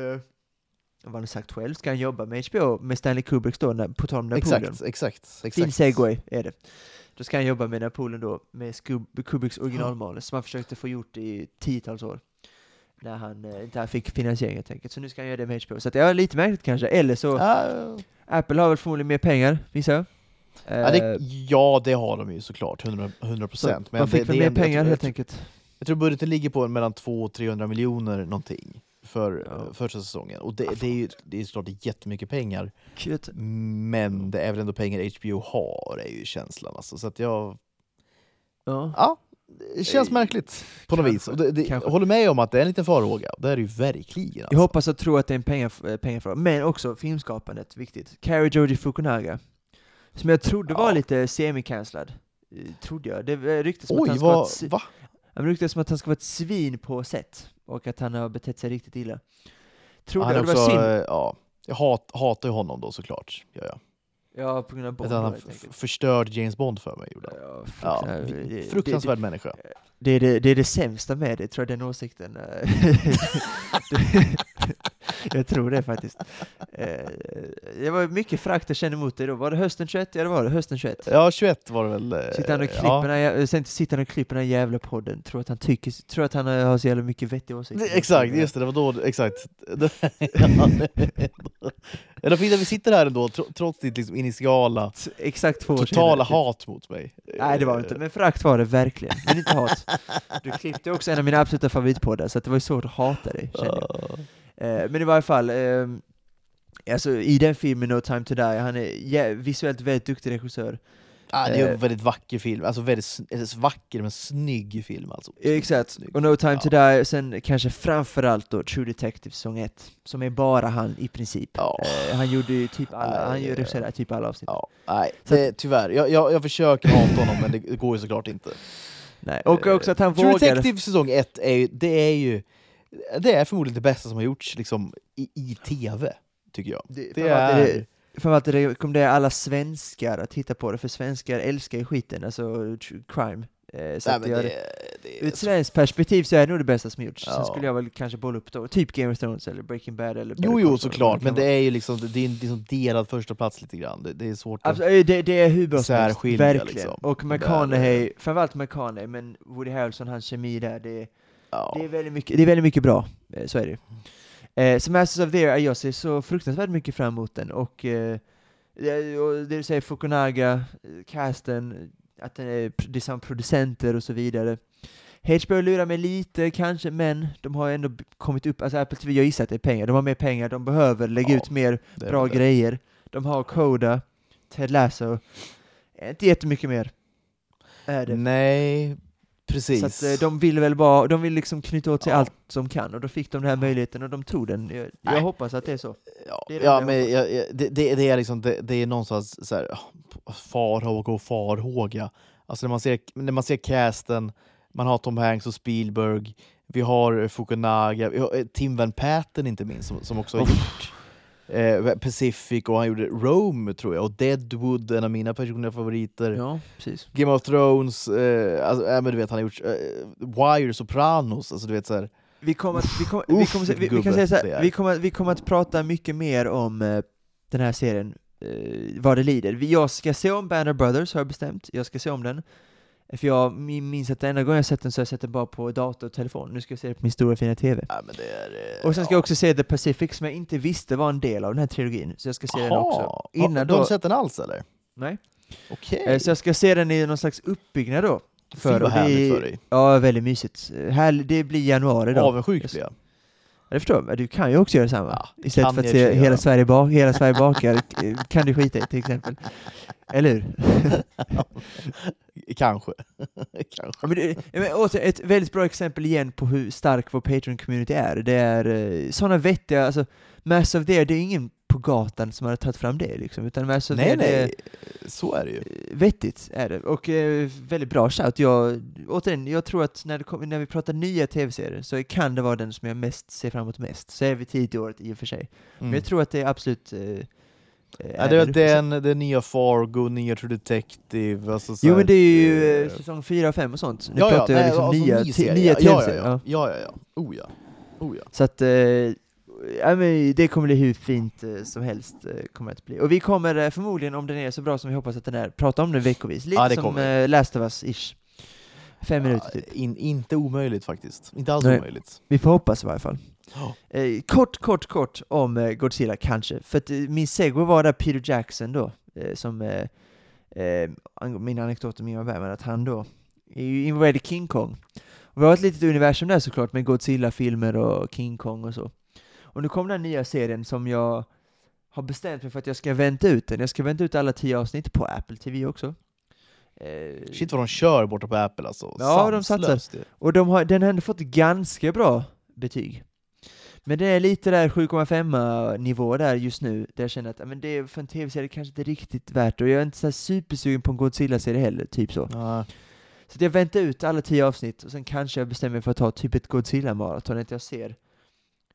vad han har sagt själv, ska han jobba med HBO, med Stanley Kubricks då, på tal om Napoleon. Exakt, exakt. exakt. Fin segway är det. Då ska han jobba med Napoleon då, med Skub- Kubricks originalmanus, som han försökte få gjort i tiotals år. När han eh, inte fick finansiering helt enkelt. Så nu ska han göra det med HBO. Så att, ja, lite märkligt kanske. Eller så, Ja, Apple har väl förmodligen mer pengar, gissar jag. ja, det, Eh, ja, det har de ju såklart, 100 100 så procent. man fick väl mer pengar helt enkelt. Jag tror budgeten ligger på mellan 200 och 300 miljoner någonting för Ja. första säsongen. Och det, Ah, det är ju det är såklart jättemycket pengar, Kul. men det är väl ändå pengar HBO har, är ju känslan. Alltså. Så att jag... Ja. Ja, det känns Eh, märkligt på något kanske, vis. Och det, det, jag håller med om att det är en liten farhåga, det är det ju verkligen. Alltså. Jag hoppas och tror att det är en pengar, pengarfråga, men också filmskapandet, viktigt. Carrie Joji Fukunaga, som jag trodde var Ja. lite semi-cancellad, eh, trodde jag. Det ryktas som att Oj, han ska vara vad... ett, Va? han ryktas som att han ska vara ett svin på sätt, och att han har betett sig riktigt illa. Trodde Han det var också, synd. eh, ja, jag hat, hatar ju honom då såklart. Ja, ja. Ja, på grund av Bond Att han har förstörd James Bond för mig. Gjorde. Ja, Ja, fruktansvärt. Det- fruktansvärd människa. Det är det, det är det sämsta med det, tror jag, den åsikten. jag tror det faktiskt. Eh, det var mycket frakt jag kände emot dig då. Var det hösten 21? Ja, det var det. Hösten 21. Ja, 21 var det väl. eh, Sitter han och klipper, ja. sen sitter han och klipper den här jävla podden. Tror att han tycker, tror att han har så jävla mycket vettiga åsikter. Exakt, just det, det var då, exakt. det fint att vi sitter här ändå, tro- trots ditt liksom initiala, Exakt totala senare. hat mot mig. Nej det var inte, men frakt var det verkligen. Men inte hat. Du klippte också en av mina absoluta favoritpoddar, så det var ju svårt att hata dig, kände jag. Ja. Eh, men i varje fall, eh, alltså i den filmen No time to die, han är visuellt väldigt duktig regissör. Ah, det är Eh. en väldigt vacker film, alltså väldigt eller vacker men snygg film alltså. Exakt, Snygg. och No time to Ja. die, sen kanske framförallt då True Detective säsong 1, som är bara han i princip. Ja. Eh, han gjorde ju typ alla, han regisserade typ alla avsnitt. Ja, nej, det, tyvärr. Jag, jag, jag försöker hata honom men det, det går ju såklart inte. Nej. Och också att han True vågade... Detective säsong 1 är ju, det är ju, det är förmodligen det bästa som har gjorts liksom, i, i TV, tycker jag. Det, Det är... det- Framförallt rekommenderar alla svenskar att titta på det, för svenskar älskar ju skiten, alltså crime. Eh, så nej, men jag, det, det Ur svenskt perspektiv så är det nog det bästa som gjorts. Sen Ja. skulle jag väl kanske bolla upp då, typ Game of Thrones eller Breaking Bad eller Jo, jo, såklart, men det är ju liksom, det är en liksom delad första plats lite grann. Det, det är svårt att... Alltså, eh, det, det är hur bra som helst, verkligen. liksom. Och McConaughey, framförallt McConaughey, men Woody Harrelson, hans kemi där, det, ja. det, är, väldigt mycket, det är väldigt mycket bra. Eh, Så är det eh, Så Masters of the Air, jag ser så fruktansvärt mycket fram emot den, och, eh, det- och det du säger Fukunaga, eh, casten, att den är, det är samma producenter och så vidare. HBO lurar mig lite kanske, men de har ändå kommit upp, alltså Apple TV, jag gissar att det är pengar, de har mer pengar, de behöver lägga Ja, ut mer bra grejer. De har Coda, Ted Lasso, Eh, inte jättemycket mer. Är det. Nej, precis. Så att, eh, de vill väl bara, de vill liksom knyta åt sig Ja. allt som kan, och då fick de den här möjligheten och de tog den. Jag, jag hoppas att det är så. Ja, Det är det ja jag men jag, det, det, det är liksom, det, det är någonstans så här, ah, farhåga och farhåga. Alltså när man ser, när man ser casten, man har Tom Hanks och Spielberg, vi har Fukunaga, vi har eh, Tim Van Patten inte minst, som, som också har gjort eh, Pacific och han gjorde Rome tror jag, och Deadwood, en av mina personliga favoriter. Ja, precis. Game of Thrones, eh, alltså, äh, men du vet han har gjort eh, Wire, Sopranos, alltså du vet så här, Vi kommer att, vi kommer, vi kommer, se- vi, vi gubbe kan säga så det här, är. vi kommer, vi kommer att prata mycket mer om eh, den här serien, eh, vad det lider. Jag ska se om Banner Brothers, har jag bestämt. Jag ska se om den. För jag min- minns att den enda gången jag sett den så har jag sett den bara på dator och telefon. Nu ska jag se det på min stora fina TV. ja, är... eh, Och sen ska ja. jag också se The Pacific som jag inte visste var en del av den här trilogin. Så jag ska se den också. Innan har, Du då, sett den alls eller? nej. Okej. Eh, Så jag ska se den i någon slags uppbyggnad då. Fy För, vad och det härligt är- för dig. Ja, väldigt mysigt. Här, det blir januari då. Avundsjuk blir jag. Det förstår jag, men du kan ju också göra detsamma. Ja, Istället för att se hela. Sverige, bak, hela Sverige bakar, kan du skita i till exempel. Eller hur? Kanske. Kanske. Men det, men återigen, ett väldigt bra exempel igen på hur stark vår Patreon-community är. Det är eh, sådana vettiga, alltså Mass of the Air, det är ingen på gatan som har tagit fram det liksom, utan the Nej, det nej. Så är det ju. eh, vettigt är det. Och eh, väldigt bra shout. Jag, återigen, jag tror att när, kom, när vi pratar nya tv-serier så kan det vara den som jag mest ser fram emot mest. Så är vi tidigt i året i och för sig. Men Mm. jag tror att det är absolut eh, Ja, det är den, den nya Fargo, nya True Detective, alltså så Jo men det är ju eh, eh, säsong 4 och 5 och sånt. Nu Ja, ja, pratar jag nej, liksom alltså, nya, nya ja, ja, tv-serier. ja, Ja. ja, ja, ja. Oh ja. Oh ja. Så att, eh, ja, men det kommer bli hur fint eh, som helst, eh, kommer att bli. Och vi kommer eh, förmodligen, om den är så bra som vi hoppas att den är, prata om den veckovis. Lite Ja, det som eh, Last of Us-ish. Fem minuter typ. In, inte omöjligt faktiskt. Inte alls Nej. omöjligt. Vi får hoppas i varje fall. Ja. Eh, kort, kort, kort om Godzilla kanske. För att min segway var där Peter Jackson då, eh, som eh, min anekdot om Ingmar Bergman, att han då är ju involverad i King Kong. Och vi har ett litet universum där såklart med Godzilla-filmer och King Kong och så. Och nu kom den nya serien som jag har bestämt mig för att jag ska vänta ut den. Jag ska vänta ut alla tio avsnitt på Apple TV också. Eh, Shit vad de kör borta på Apple alltså. Ja, de satsar. Ju. och de har, den har ändå fått ganska bra betyg. Men det är lite där 7,5 nivå där just nu, där jag känner att men det är för en tv-serie kanske inte riktigt värt det. Och jag är inte så här supersugen på en Godzilla-serie heller, typ så. Ja. Så jag väntar ut alla tio avsnitt och sen kanske jag bestämmer mig för att ta typ ett Godzilla-maraton, att jag ser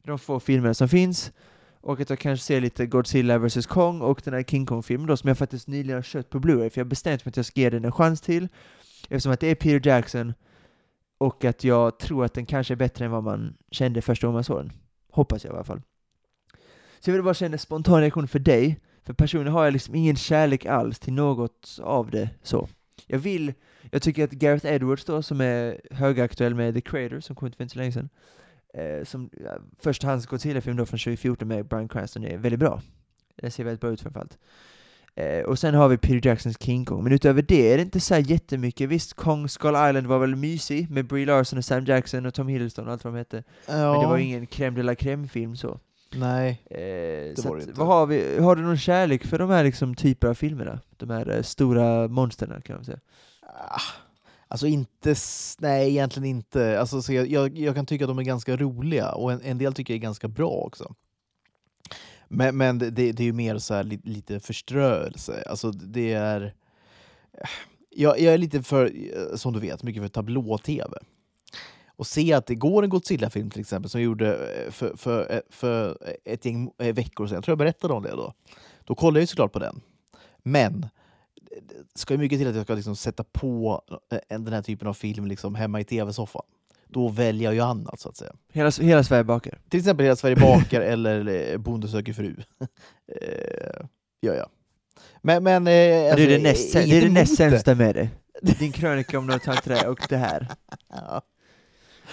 de få filmerna som finns och att jag kanske ser lite Godzilla vs Kong och den här King Kong-filmen då som jag faktiskt nyligen har köpt på Blu-ray för jag har bestämt mig att jag ska ge den en chans till eftersom att det är Peter Jackson och att jag tror att den kanske är bättre än vad man kände första gången man såg den. Hoppas jag i alla fall. Så jag vill bara känna spontan reaktion för dig, för personligen har jag liksom ingen kärlek alls till något av det så. Jag vill, jag tycker att Gareth Edwards då, som är högaktuell med The Creator, som kom ut för inte så länge sedan, eh, som ja, första hans Godzilla-film då från 2014 med Bryan Cranston är väldigt bra. Den ser väldigt bra ut framförallt. Eh, och sen har vi Peter Jacksons King Kong, men utöver det är det inte så jättemycket. Visst, Kong Skull Island var väl mysig, med Brie Larson och Sam Jackson och Tom Hiddleston och allt vad de hette. Ja, Men det var ingen crème de la crème-film så. Nej. Eh, så var det att, inte. vad har vi? Har du någon kärlek för de här liksom typer av filmerna? De här eh, stora monsterna kan man säga. Ah, Alltså inte, nej egentligen inte. Alltså, så jag, jag, jag kan tycka att de är ganska roliga och en, en del tycker jag är ganska bra också. Men, men det, det är ju mer så här, li, lite förströelse. Alltså det är... Jag, jag är lite för, som du vet, mycket för tablå-tv. Och se att det går en Godzilla-film till exempel som jag gjorde eh, för, för, eh, för ett gäng eh, veckor sedan. Jag tror jag berättade om det då. Då kollade jag ju såklart på den. Men ska ju mycket till att jag ska liksom sätta på eh, en- den här typen av film liksom hemma i tv-soffan. Då väljer jag ju annat så att säga. Hela, hela Sverige bakar. Till exempel Hela Sverige bakar eller eh, Bonde söker fru. eh, gör jag. Men, men... Eh, det är alltså, det näst, det, är det näst sämsta med det. Din krönika om något tanträ och det här. Ja.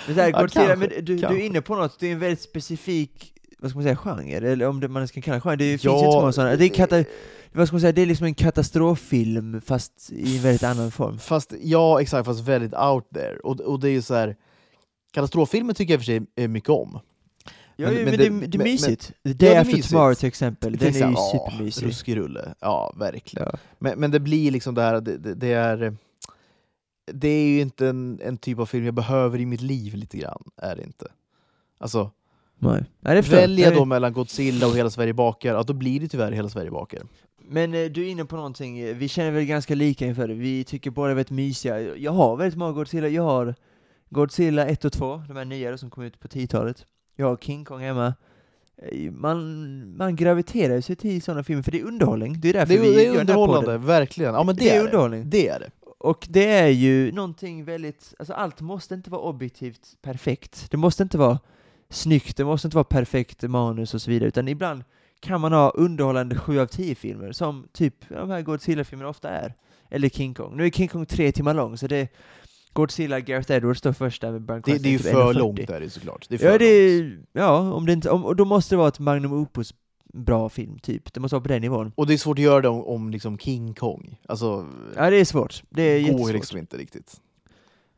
Men här, Ja, kanske, men du, du är inne på något, det är en väldigt specifik, vad ska man säga, genre? Eller om det, man ska kalla det genre, det finns Ja, ju inte så många sådana. Det är, kata, vad ska man säga, det är liksom en katastroffilm fast i en väldigt annan form. Fast, ja, exakt, fast väldigt out there. Och, och det är ju så här... Katastroffilmer tycker jag i och för sig mycket om. Ja, Men- men, men det, det- det är men- mysigt. Det Day är After mysigt. Tomorrow till exempel, den är ju Ja, supermysig. Ruskig rulle. Ja, verkligen. Ja. Men, men det blir liksom det här, det, det, det är... Det är ju inte en, en typ av film jag behöver i mitt liv lite grann, är det inte. Alltså, Nej. Nej, det förstår jag. väljer jag då mellan Godzilla och Hela Sverige bakar, ja, då blir det tyvärr Hela Sverige bakar. Men eh, du är inne på någonting, eh, vi känner väl ganska lika inför det, vi tycker båda är väldigt mysiga. Jag har väldigt många Godzilla, jag har Godzilla 1 och 2, de här nyare som kom ut på 10-talet. Jag har King Kong hemma. Eh, Man, man graviterar sig till sådana filmer, för det är underhållning. Det är därför Det är, vi det är underhållande, verkligen. Ja men det, Det är är underhållning. det. Det är det. Och det är ju någonting väldigt, alltså allt måste inte vara objektivt perfekt. Det måste inte vara snyggt, det måste inte vara perfekt manus och så vidare, utan ibland kan man ha underhållande 7 av 10 filmer, som typ de här Godzilla-filmerna ofta är. Eller King Kong. Nu är King Kong tre timmar lång, så det är Godzilla, Gareth Edwards står först där med Bryan Det, det är ju för 1,40. långt där, såklart. Det är för Ja, det är, ja, om det inte, om, och då måste det vara ett Magnum Opus bra film, typ. Det måste vara på den nivån. Och det är svårt att göra det om, om liksom King Kong. Alltså, Ja, det är svårt. Det är går jättesvårt. liksom inte riktigt.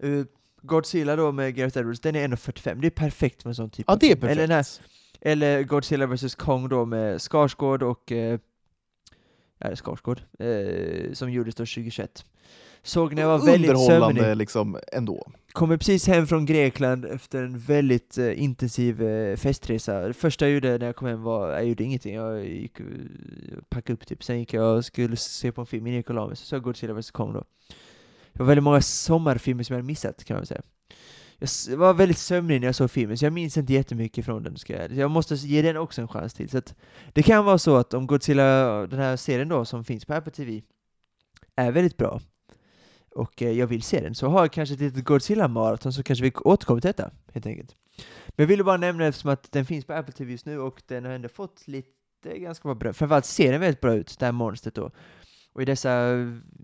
Uh, Godzilla då med Gareth Edwards, den är 1,45. Det är perfekt med en sån typ Ja, av det är perfekt. Eller, här, eller Godzilla vs Kong då med Skarsgård och... Uh, ja, Skarsgård. eh, som gjordes då 2021. Såg när jag var väldigt sömnig. liksom ändå. Kommer precis hem från Grekland efter en väldigt eh, intensiv uh, festresa. Första jag gjorde när jag kom hem var, jag gjorde ingenting. Jag gick och packade upp typ. Sen gick jag och skulle se på en film innan jag gick och la mig. Så såg Godzilla vs Kong då. Det var väldigt många sommarfilmer som jag hade missat kan man säga. Jag var väldigt sömnig när jag såg filmen, så jag minns inte jättemycket från den. Ska jag, jag måste ge den också en chans till. Så att det kan vara så att om Godzilla, den här serien då, som finns på Apple TV, är väldigt bra, och eh, jag vill se den, så har jag kanske ett litet Godzilla-maraton, så kanske vi återkommer till detta, helt enkelt. Men jag ville bara nämna eftersom att den finns på Apple TV just nu, och den har ändå fått lite ganska bra beröm. Framförallt ser den väldigt bra ut, det här monstret då. Och i dessa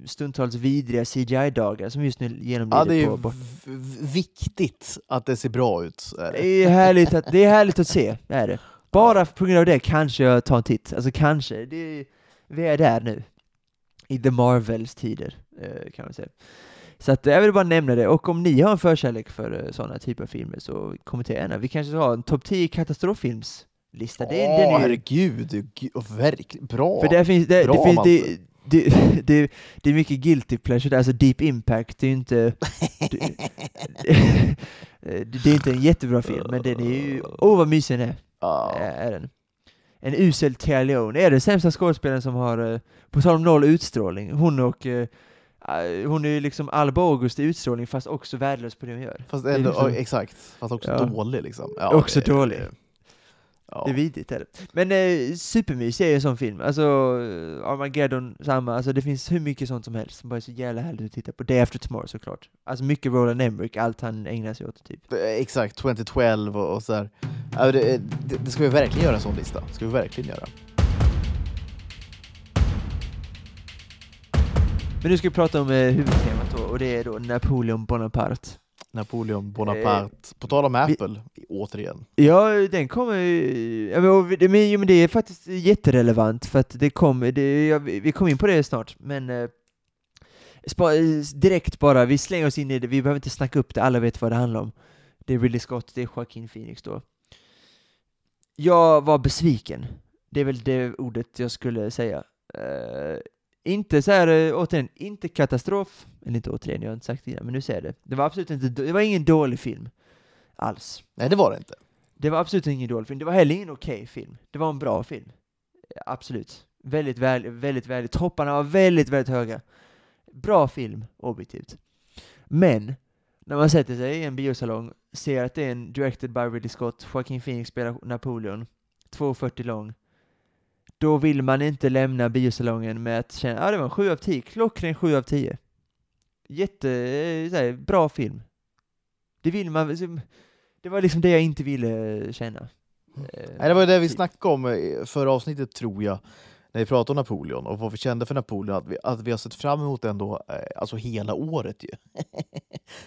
stundtals vidriga CGI-dagar som just nu genomlider Ja, det är på, på v- v- viktigt att det ser bra ut. Är det. det är, härligt att, det är härligt att se, det är det. Bara på grund av det kanske jag tar en titt. Alltså kanske. Det, vi är där nu. I The Marvels tider, eh, kan man säga. Så att jag vill bara nämna det. Och om ni har en förkärlek för eh, sådana typer av filmer så kommentera gärna. Vi kanske ska ha en topp 10 katastroffilmslista. Det, är- den Åh, är ju, herregud, gu- verkligen bra. för där finns, det, Bra, det, finns det. Det, det, det är mycket guilty pleasure, alltså Deep Impact, det är ju inte... Det, det är inte en jättebra film, men den är ju... Åh oh, vad mysig den är! Ja. Är den. En usel Leone är den sämsta skådespelaren som har, eh, på tal om noll utstrålning, hon och eh, eh, hon är ju liksom Alba August i utstrålning fast också värdelös på det hon gör. Fast ändå, liksom- exakt. Fast också Ja. dålig liksom. Ja, Också det- dålig. Ja. Det är vidrigt är det. Men eh, Supermys är ju en sån film. Alltså, eh, Armageddon, samma. Alltså det finns hur mycket sånt som helst som bara är så jävla härligt att titta på. Day After Tomorrow såklart. Alltså mycket Roland Emmerich, allt han ägnar sig åt typ. Eh, Exakt, 2012 och, och så här. Ja, det, det, det ska vi verkligen göra en sån lista. ska vi verkligen göra. Men nu ska vi prata om eh, huvudtemat då, och det är då Napoleon Bonaparte. Napoleon Bonaparte. På tal om vi- Apple, återigen. Ja, den kommer ju... Ja, men, vi- det är faktiskt jätterelevant för att det kommer... Det, ja, vi vi kommer in på det snart, men... Eh, spa, eh, direkt bara, vi slänger oss in i det, vi behöver inte snacka upp det, alla vet vad det handlar om. Det är Ridley Scott, det är Joaquin Phoenix då. Jag var besviken. Det är väl det ordet jag skulle säga. Eh, inte så här, eh, återigen, inte katastrof, eller inte återigen, jag har inte sagt det innan, men nu säger jag det. Det var absolut inte, det var ingen dålig film. Alls. Nej, det var det inte. Det var absolut ingen dålig film. Det var heller ingen okej film. Det var en bra film. Absolut. Väldigt väl, väldigt väl. Topparna var väldigt, väldigt höga. Bra film, objektivt. Men, när man sätter sig i en biosalong, ser att det är en directed by Ridley Scott, Joaquin Phoenix spelar Napoleon, 2.40 lång, då vill man inte lämna biosalongen med att känna, ja ah, det var en 7 av 10, klockren 7 av 10. Jätte, eh, här, bra film. Det vill man, det var liksom det jag inte ville känna. Eh, Nej, det var det vi typ. snackade om förra avsnittet, tror jag, när vi pratade om Napoleon och vad vi kände för Napoleon, att vi, att vi har sett fram emot den då, eh, alltså hela året ju.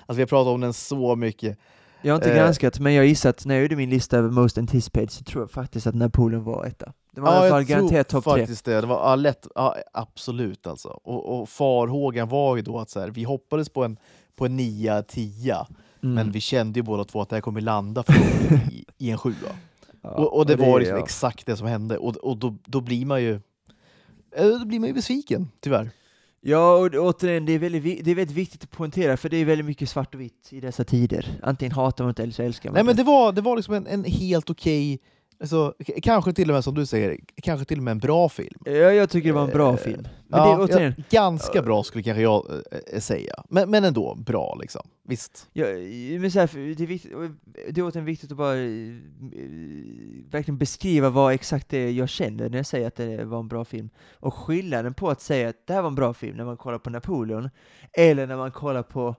alltså vi har pratat om den så mycket. Jag har inte Eh. granskat, men jag gissar att när jag gjorde min lista över Most Anticipated så tror jag faktiskt att Napoleon var etta. Det var alla fall garanterat tre. faktiskt det. Det var ja, lätt, ja, absolut alltså. Och, och farhågan var ju då att så här, vi hoppades på en, på en 9 10 Mm. men vi kände ju båda två att det här kommer landa i, i en sjua. Ja, och, och det var liksom ja. exakt det som hände, och, och då, då blir man ju eh, då blir man ju besviken, tyvärr. Ja, och återigen, det är, väldigt, det är väldigt viktigt att poängtera, för det är väldigt mycket svart och vitt i dessa tider. Antingen hatar man inte eller så älskar man Nej men inte. det var, det var liksom en, en helt okej, alltså, kanske till och med som du säger, kanske till och med en bra film. Ja, jag tycker det var en bra Eh, film. Men ja, det är återigen, ja, ganska bra skulle kanske jag eh, säga, men, men ändå bra liksom. Visst. Ja, men så här, det, är viktigt, det är återigen viktigt att bara verkligen beskriva vad exakt det är jag känner när jag säger att det var en bra film. Och skillnaden på att säga att det här var en bra film när man kollar på Napoleon, eller när man kollar på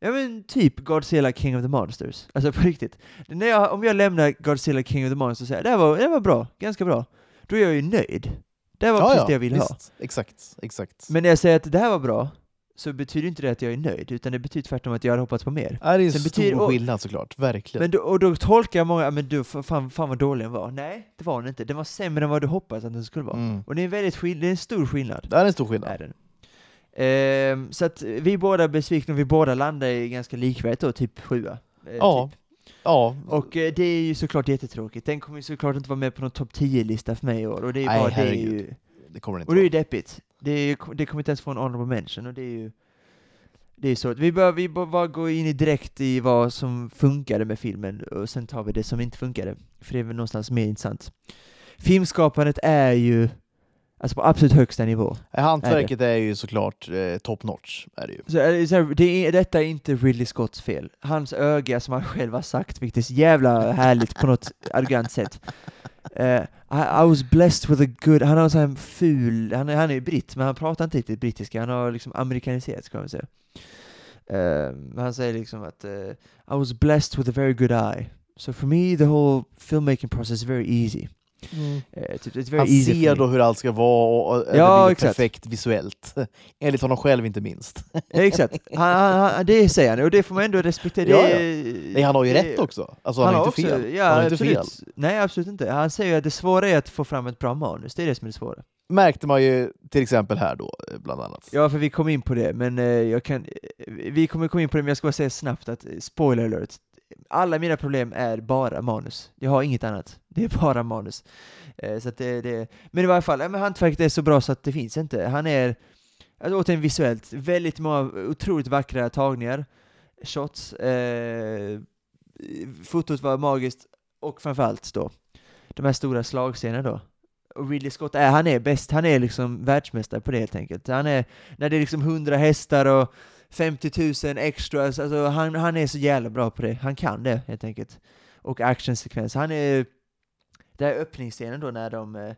Ja men typ Godzilla King of the Monsters. Alltså på riktigt. När jag, om jag lämnar Godzilla King of the Monsters och säger det här var, det här var bra, ganska bra, då är jag ju nöjd. Det här var precis det jag ville ha. Exakt, exakt. Men när jag säger att det här var bra, så betyder inte det att jag är nöjd, utan det betyder tvärtom att jag hade hoppats på mer. Ja, det är en Sen stor betyder- och- skillnad såklart, verkligen. Men då, och då tolkar många, men du, fan, fan vad dålig den var. Nej, det var den inte. Den var sämre än vad du hoppades att den skulle vara. mm. Och det är en väldigt det är en stor skillnad. Det är en stor skillnad. Ehm, så att vi båda är besvikna, vi båda landar i ganska likvärdigt då, typ sjua. Eh, Ja. Typ. Ja, Och eh, det är ju såklart jättetråkigt. Den kommer ju såklart inte vara med på någon topp 10-lista för mig i år, och det är ju Nej, bara, det är herregud. ju, det kommer inte och det är ju deppigt. Det, är, ju- det kommer inte ens få en honorable mention, och det är ju det är så. Vi bör, vi bör bara gå in i direkt i vad som funkade med filmen, och sen tar vi det som inte funkade. För det är väl någonstans mer intressant. Filmskapandet är ju alltså på absolut högsta nivå. Nej, Hantverket är ju såklart eh, top notch. Är det ju. Så, är det så här, det är, detta är inte Ridley Scotts fel. Hans öga, som han själv har sagt, vilket är så jävla härligt på något arrogant sätt. Eh, I, I was blessed with a good... Han har så här en ful... Han är, han är ju britt, men han pratar inte riktigt brittiska. Han har liksom amerikaniserats, kan man säga. Eh, men han säger liksom att eh, I was blessed with a very good eye. So for me, the whole filmmaking process is very easy. Eh, typ, very Han ser då hur allt ska vara och, och Ja, det blir exakt. perfekt visuellt. Enligt honom själv inte minst. Ja, exakt. Han, han, han, det säger han, och det får man ändå respektera. Ja, Nej, han har ju det- rätt också. Alltså, han, har inte också- fel. Ja, han har inte absolut. fel. Nej, absolut inte. Han säger att det svåra är att få fram ett bra manus. Det är det som är det svåra. Märkte man ju till exempel här då, eh, bland annat. Ja, för vi kom in på det, men eh, jag kan... Vi kommer komma in på det, men jag ska bara säga snabbt att, spoiler alert, alla mina problem är bara manus. Jag har inget annat. Det är bara manus. Eh, så att det, det, men i varje fall, eh, men hantverket är så bra så att det finns inte. Han är, alltså, återigen visuellt, väldigt många otroligt vackra tagningar, shots, eh, fotot var magiskt, och framförallt då, de här stora slagscenerna då. Och Ridley Scott är, han är bäst, han är liksom världsmästare på det helt enkelt. Han är, när det är liksom 100 hästar och 50 000 extras, alltså han, han är så jävla bra på det. Han kan det helt enkelt. Och actionsekvenser. han är det här är öppningsscenen då när de, eh,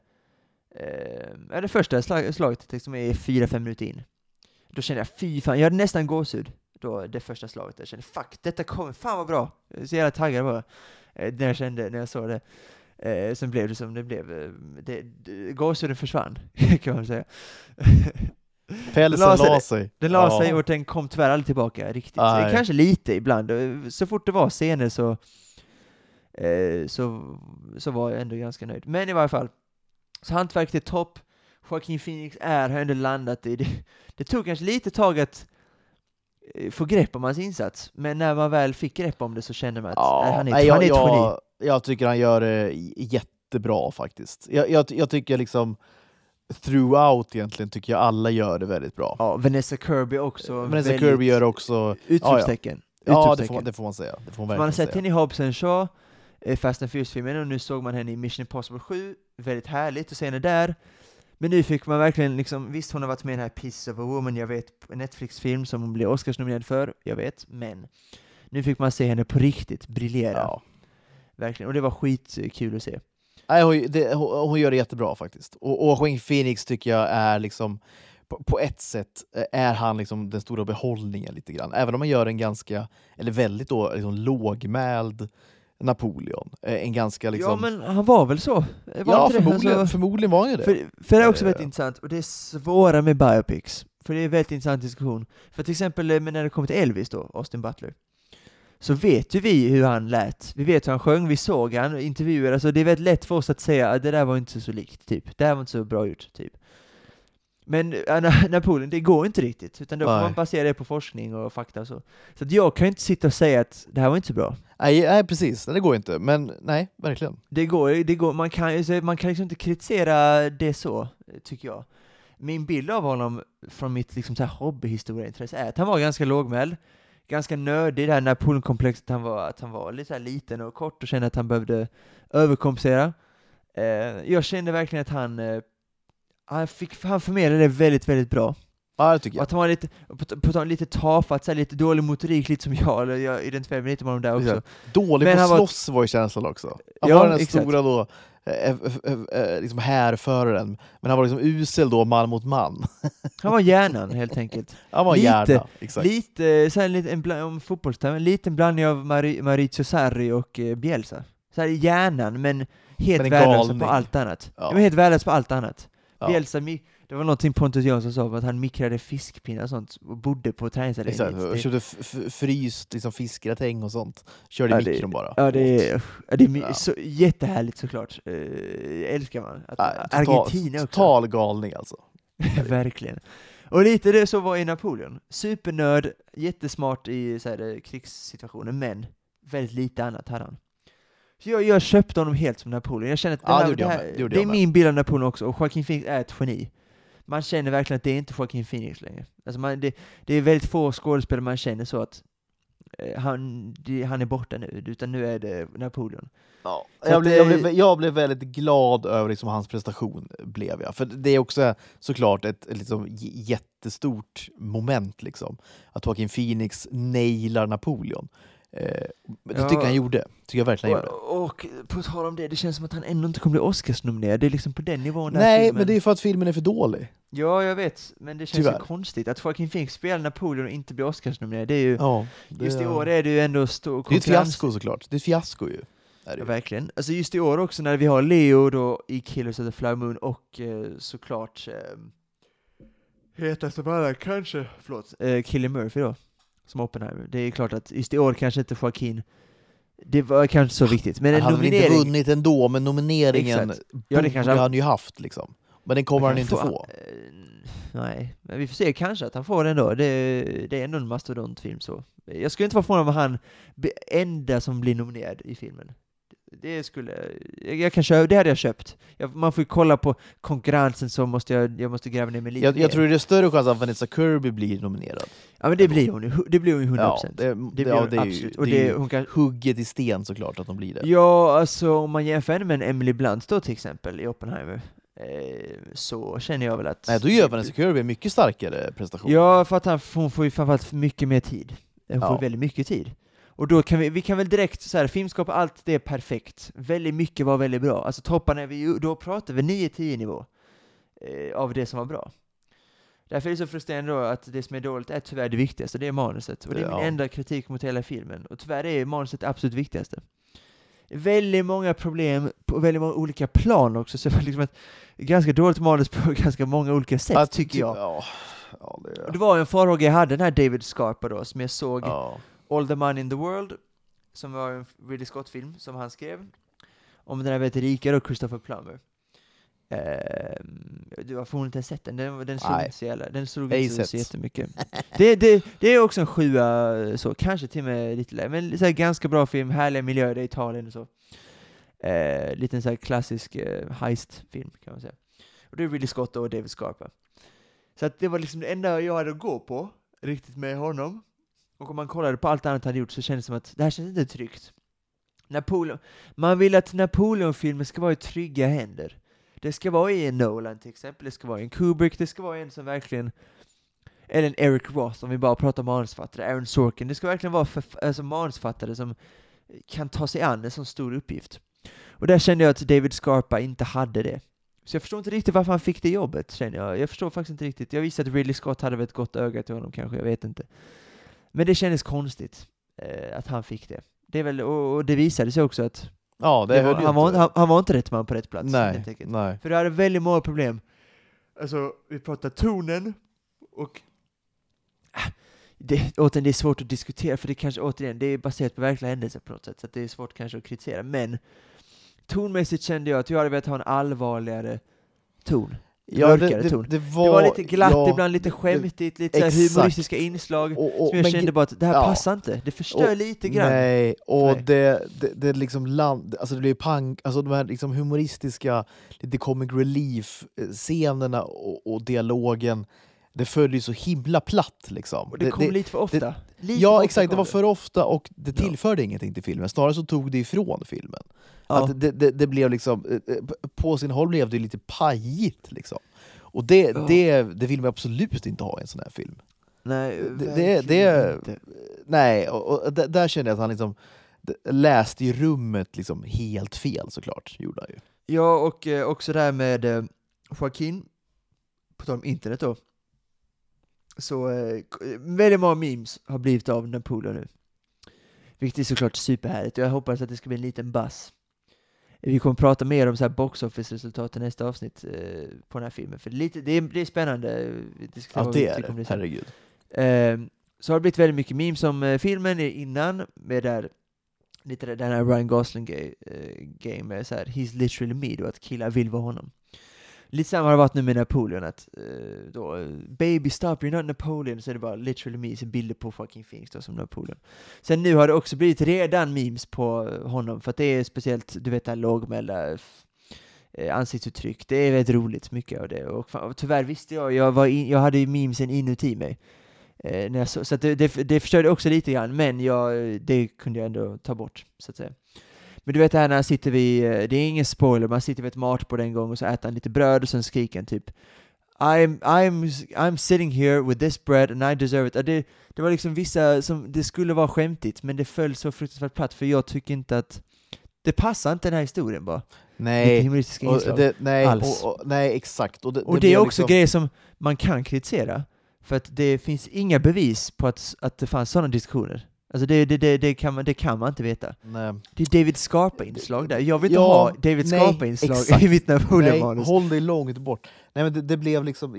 eh, det första slag, slaget liksom är fyra, fem minuter in. Då kände jag fy fan, jag hade nästan gåshud då det första slaget. Jag kände fuck, detta kommer, fan vad bra! Jag är så jävla taggad bara. Eh, när jag kände, när jag såg det. Eh, sen blev det som det blev, eh, det, det, gåshuden försvann, kan man säga. Pälsen la sig- la sig. Den la Ja. sig och den kom tyvärr aldrig tillbaka riktigt. Kanske lite ibland. Så fort det var scener så, eh, så, så var jag ändå ganska nöjd. Men i varje fall, så hantverket är topp. Joaquin Phoenix är, har ändå landat i det. Det tog kanske lite tag att eh, få grepp om hans insats, men när man väl fick grepp om det så kände man att Ja, nej, han är, nej, han är jag, ett geni. jag, jag tycker han gör det jättebra faktiskt. Jag, jag, jag tycker liksom throughout egentligen tycker jag alla gör det väldigt bra. Ja, Vanessa Kirby också. Vanessa väldigt- Kirby gör också... Utropstecken. Ja, det Utropstecken. får, det får man säga. Det får man Man har sett henne i Hobbs and Shaw, eh, Fast and Furious-filmen, och nu såg man henne i Mission Impossible 7. Väldigt härligt att se henne där. Men nu fick man verkligen liksom, visst hon har varit med i den här Piece of a Woman, jag vet, en Netflix-film som hon blev Oscarsnominerad för, jag vet, men nu fick man se henne på riktigt briljera. Ja. Verkligen, och det var skitkul att se. Nej, hon, det, hon, hon gör det jättebra faktiskt. Och, och Joaquin Phoenix tycker jag är liksom, på, på ett sätt eh, är han liksom den stora behållningen lite grann. Även om han gör en ganska, eller väldigt då, liksom lågmäld Napoleon. Eh, En ganska liksom... Ja men han var väl så? Var ja, förmodligen, Alltså, förmodligen var han ju det. För, för det är också Eh. väldigt intressant, och det är svåra med biopics. För det är en väldigt intressant diskussion. För till exempel eh, när det kommer till Elvis då, Austin Butler, så vet ju vi hur han lät. Vi vet hur han sjöng, vi såg han, intervjuer, alltså det är väldigt lätt för oss att säga att det där var inte så likt, typ. Det här var inte så bra gjort, typ. Men Na- Napoleon, det går inte riktigt, utan då får Nej. man basera det på forskning och fakta och så. Så att jag kan ju inte sitta och säga att det här var inte så bra. Nej, nej, precis. Det går inte. Men nej, verkligen. Det går, det går man, kan, man kan liksom inte kritisera det så, tycker jag. Min bild av honom från mitt liksom så här hobbyhistorieintresse är att han var ganska lågmäld, ganska nördig, det här Napoleonkomplexet, han var, att han var lite så liten och kort och kände att han behövde överkompensera. Eh, jag kände verkligen att han, eh, han, fick, han förmedlade det väldigt, väldigt bra. Ja, det tycker Och jag. att han var lite, på, på lite tafatt, så här, lite dålig motorik, lite som jag, eller jag identifierar mig lite med honom där också. Dålig Men på att slåss var ju känslan också. Han Ja, var den exakt. stora då, eh, eh, eh, liksom härföraren, men han var liksom usel då man mot man. Han var hjärnan, helt enkelt. Han var Lite- hjärna, exakt. Lite, så här, lite en bland, om fotbollstermer, en liten blandning av Mari, Maurizio Sarri och eh, Bielsa. Så här hjärnan, men helt Men värdelös på allt annat. Ja. Ja. helt värdelös på allt annat. Ja. Bielsa, det var någonting Pontus Jansson sa om att han mikrade fiskpinnar och sånt och bodde på Exakt, träningsanläggningen. jag Det- köpte fryst liksom fiskgratäng och sånt. Körde Ja, i mikron bara. Ja, det är, ja, det är Ja. Så, jättehärligt såklart. Uh, älskar man. Att, Nej, total, Argentina också. total galning alltså. Verkligen. Och lite det så var i Napoleon. Supernörd, jättesmart i så här, eh, krigssituationer, men väldigt lite annat hade han. Så jag, jag köpte honom helt som Napoleon. Jag känner att det, Ja, det här, det, här. Det det är min bild av Napoleon också, och Joaquin Phoenix är ett geni. Man känner verkligen att det är inte Joaquin Phoenix längre. Alltså man, det, det är väldigt få skådespelare man känner så att eh, han, han är borta nu, utan nu är det Napoleon. Ja. Så Jag, blev, jag, blev, jag blev väldigt glad över liksom hans prestation, blev jag. För det är också såklart ett, liksom jättestort moment, liksom. att Joaquin Phoenix nailar Napoleon. Eh, det Ja. tycker jag han gjorde. tycker jag verkligen han gjorde. Och, och på tal om det, det känns som att han ändå inte kommer bli Oscarsnominerad. Det är liksom på den nivån Nej, filmen. men det är för att filmen är för dålig. Ja, jag vet, men det känns Tyvärr. ju konstigt att Joaquin Phoenix spelar Napoleon och inte blir Oscarsnominerad. Det är ju, Ja, det, just i år är det ju ändå stor det är ett konkurrens. fiasko såklart. Det är ett fiasko ju. Är Ja, verkligen. Alltså just i år också när vi har Leo då i Killers of the Flower Moon och eh, såklart eh, hetast av alla kanske, förlåt, eh, Cillian Murphy då, som Oppenheimer. Det är klart att just i år kanske inte Joaquin, det var kanske så viktigt, men han en hade väl inte nominering, vunnit ändå, men nomineringen Exakt. Ja, det borde kanske han- han ju haft. Liksom. Men den kommer han inte få. Eh, nej, men vi får se kanske att han får den då. Det, det är ändå en mastodontfilm så. Jag skulle inte vara förvånad om han enda som blir nominerad i filmen. Det skulle, jag, kan köpa, det hade jag köpt. Jag, man får ju kolla på konkurrensen så måste jag, jag måste gräva ner mig lite Jag, jag tror det är större chans att Vanessa Kirby blir nominerad. Ja men det blir hon ju, det blir hon ju 100%. Ja, det, det, blir ja, hon det är ju, absolut. Och det det, är hon kan, hugget i sten såklart att de blir det. ja, alltså om man jämför henne med en Emily Blunt då till exempel i Oppenheimer, eh, så känner jag väl att... Nej, då gör Vanessa Kirby en mycket starkare prestation. Ja, för att han, hon får ju framförallt mycket mer tid. Hon får Ja. väldigt mycket tid. Och då kan vi, vi kan väl direkt så här, filmskap, allt det är perfekt. Väldigt mycket var väldigt bra. Alltså topparna, vi, då pratar vi 9-10 nivå eh, av det som var bra. Därför är det så frustrerande då att det som är dåligt är tyvärr det viktigaste, det är manuset. Och det är Ja. min enda kritik mot hela filmen. Och tyvärr är manuset det absolut viktigaste. Väldigt många problem på väldigt många olika plan också, så det var liksom ett ganska dåligt manus på ganska många olika sätt, Att- tycker jag. Ja, ja, det, Och det var en farhåga jag hade, den här David Scarpa då, som jag såg. All the Money in the World, som var en Ridley Scott-film som han skrev. Om den här vet rika då, Christopher Plummer. Ehm, du har förmodligen inte sett den, den, den slog Nej. inte så jävla, den slog inte så, jättemycket. Det, det, det är också en sjua, så, kanske till och med lite lägre, men så här, ganska bra film, härliga miljöer, det är Italien och så. Eh, liten så här klassisk eh, heist-film kan man säga. Och det är Ridley Scott och David Scarpa. Så att det var liksom det enda jag hade att gå på, riktigt med honom. Och om man kollade på allt annat han gjort så kändes det som att det här känns inte tryggt. Napoleon, man vill att Napoleon-filmer ska vara i trygga händer. Det ska vara i en Nolan till exempel, det ska vara i en Kubrick, det ska vara i en som verkligen eller en Eric Roth om vi bara pratar manusfattare, Aaron Sorkin. Det ska verkligen vara för, alltså manusfattare som kan ta sig an en sån stor uppgift. Och där kände jag att David Scarpa inte hade det. Så jag förstår inte riktigt varför han fick det jobbet, känner jag. Jag förstår faktiskt inte riktigt. Jag visste att Ridley Scott hade väl ett gott öga till honom kanske, jag vet inte. Men det kändes konstigt eh, att han fick det. Det är väl, och, och det visade sig också att ja, det, det var, han, var, inte. han, han var inte rätt man på rätt plats. Nej, nej. För det hade väldigt många problem. Alltså, vi pratar tonen och Ah, det, återigen, det är svårt att diskutera för det kanske, återigen, det är baserat på verkliga händelser på något sätt, så det är svårt kanske att kritisera. Men tonmässigt kände jag att jag hade velat ha en allvarligare ton. Mörkare ton. Det var, Det var lite glatt ja, ibland, lite skämtigt, lite så exakt. humoristiska inslag. och, och, Som jag men kände bara att det här ja. passar inte, det förstör Och- lite grann. Nej, och Nej. det, det, det liksom land, alltså det blir pang, alltså de här liksom humoristiska, lite comic relief-scenerna och, och dialogen, det följer ju så himla platt liksom. Och det kom lite för ofta. lite för ja ofta exakt, det var för ofta och det Ja. tillförde ingenting till filmen, snarare så tog det ifrån filmen. Ja. Att det, det, det blev liksom, eh, eh, på sin håll blev det lite pajigt liksom. Och det, Ja. det, det vill man absolut inte ha i en sån här film. Nej, det- det- det- inte. Nej, och, och där, kände jag att han liksom läste i rummet liksom helt fel såklart, gjorde han ju. Ja, och eh, också där med eh, Joaquin, på tal om internet då, så eh, väldigt många memes har blivit av Napoleon nu. Vilket är såklart superhärligt, och jag hoppas att det ska bli en liten buzz. Vi kommer prata mer om så här box i nästa avsnitt eh, på den här filmen, för det lite, det är, det är spännande. Ja, det är det. sen. Herregud. Eh, så har det blivit väldigt mycket memes om eh, filmen innan, med där, lite där- den här Ryan Gosling gay, eh, game med så här, he's literally me, då, att killar vill vara honom. Lite samma har det varit nu med Napoleon, att eh, då, baby stop, you're not Napoleon, så är det bara literally memes, bilder på fucking Phoenix då som Napoleon. Sen nu har det också blivit redan memes på honom, för att det är speciellt, du vet det här lågmälda eh, ansiktsuttryck, det är väldigt roligt, mycket av det. Och, fan, och tyvärr visste jag, jag, var in, jag hade ju memesen inuti mig. Eh, när jag så så att det, det, det förstörde också lite grann, men jag, det kunde jag ändå ta bort, så att säga. Men du vet det här när han sitter vid, eh, det är ingen spoiler, man sitter vid ett matbord en gång och så äter han lite bröd och sen skriker han typ I'm, I'm, I'm sitting here with this bread and I deserve it. Det, det var liksom vissa som, det skulle vara skämtigt, men det föll så fruktansvärt platt för jag tycker inte att det passar inte den här historien bara. Nej, och det, nej, alls. och, och, nej exakt. Och det, Och det, blev är också liksom, grejer som man kan kritisera, för att det finns inga bevis på att, att det fanns sådana diskussioner. Alltså det, det, det, det, kan man, det kan man inte veta. Nej. Det är David Scarpa-inslag där. Jag vill inte Ja, ha David Scarpa-inslag i mitt Nej, Napoleon-manus. håll dig långt bort. Nej, men det, det blev liksom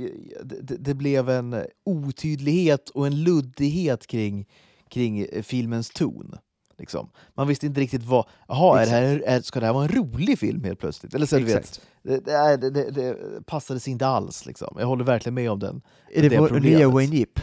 det, det- det blev en eh, otydlighet och en luddighet kring, kring eh, filmens ton. Liksom. Man visste inte riktigt vad, jaha, är det här, är, ska det här vara en rolig film helt plötsligt? Eller så, du vet, det, det, det, det, det passade sig inte alls. Liksom. Jag håller verkligen med om den. Är det, det vår nya Wayne Yip?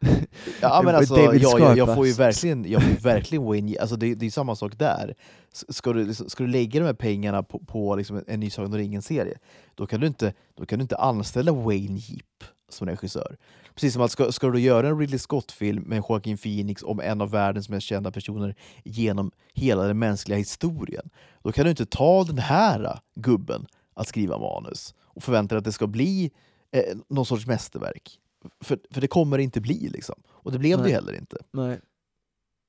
Ja, men alltså, David ja, jag, jag Scarpa. får ju verkligen, jag får ju verkligen Wayne, alltså det, det är samma sak där. Ska du, liksom- ska du lägga de här pengarna på, på liksom en, ny Sagan om ringen-serie, då, kan du inte- då kan du inte anställa Wayne Yip som regissör. Precis som att ska, ska du göra en Ridley Scott-film med Joaquin Phoenix om en av världens mest kända personer genom hela den mänskliga historien, då kan du inte ta den här gubben att skriva manus och förvänta dig att det ska bli eh, någon sorts mästerverk. För, för det kommer det inte bli liksom. Och det blev det Nej. ju heller inte. Nej.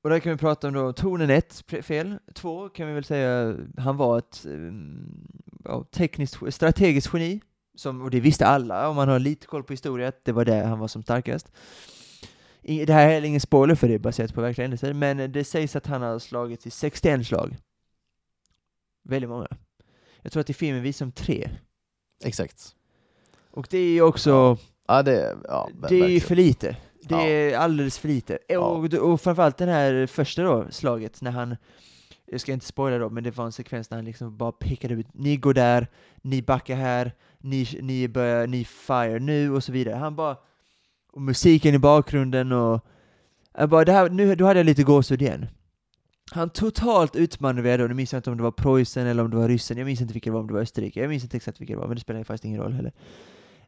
Och där kan vi prata om då tonen ett, fel. Två kan vi väl säga, han var ett um, ja, tekniskt, strategiskt geni. Som, och det visste alla om man har lite koll på historia, att det var där han var som starkast. I, det här är ingen spoiler för det är baserat på verkliga händelser, men det sägs att han har slagit i 61 slag. Väldigt många. Jag tror att i filmen visar de tre. Exakt. Och det är ju också, Ja, det, ja, det är ju för lite. Det Ja. är alldeles för lite. Ja. Och, och framförallt det här första då, slaget, när han, jag ska inte spoila då, men det var en sekvens när han liksom bara pekade ut, ni går där, ni backar här, ni, ni börjar, ni fire nu och så vidare. Han bara, och musiken i bakgrunden och, jag bara, det här, nu, då hade jag lite gåshud igen. Han totalt utmanövrerade, och nu minns jag inte om det var Preussen eller om det var ryssen, jag minns inte vilket det var, om det var Österrike, jag minns inte exakt vilket det var, men det spelar faktiskt ingen roll heller.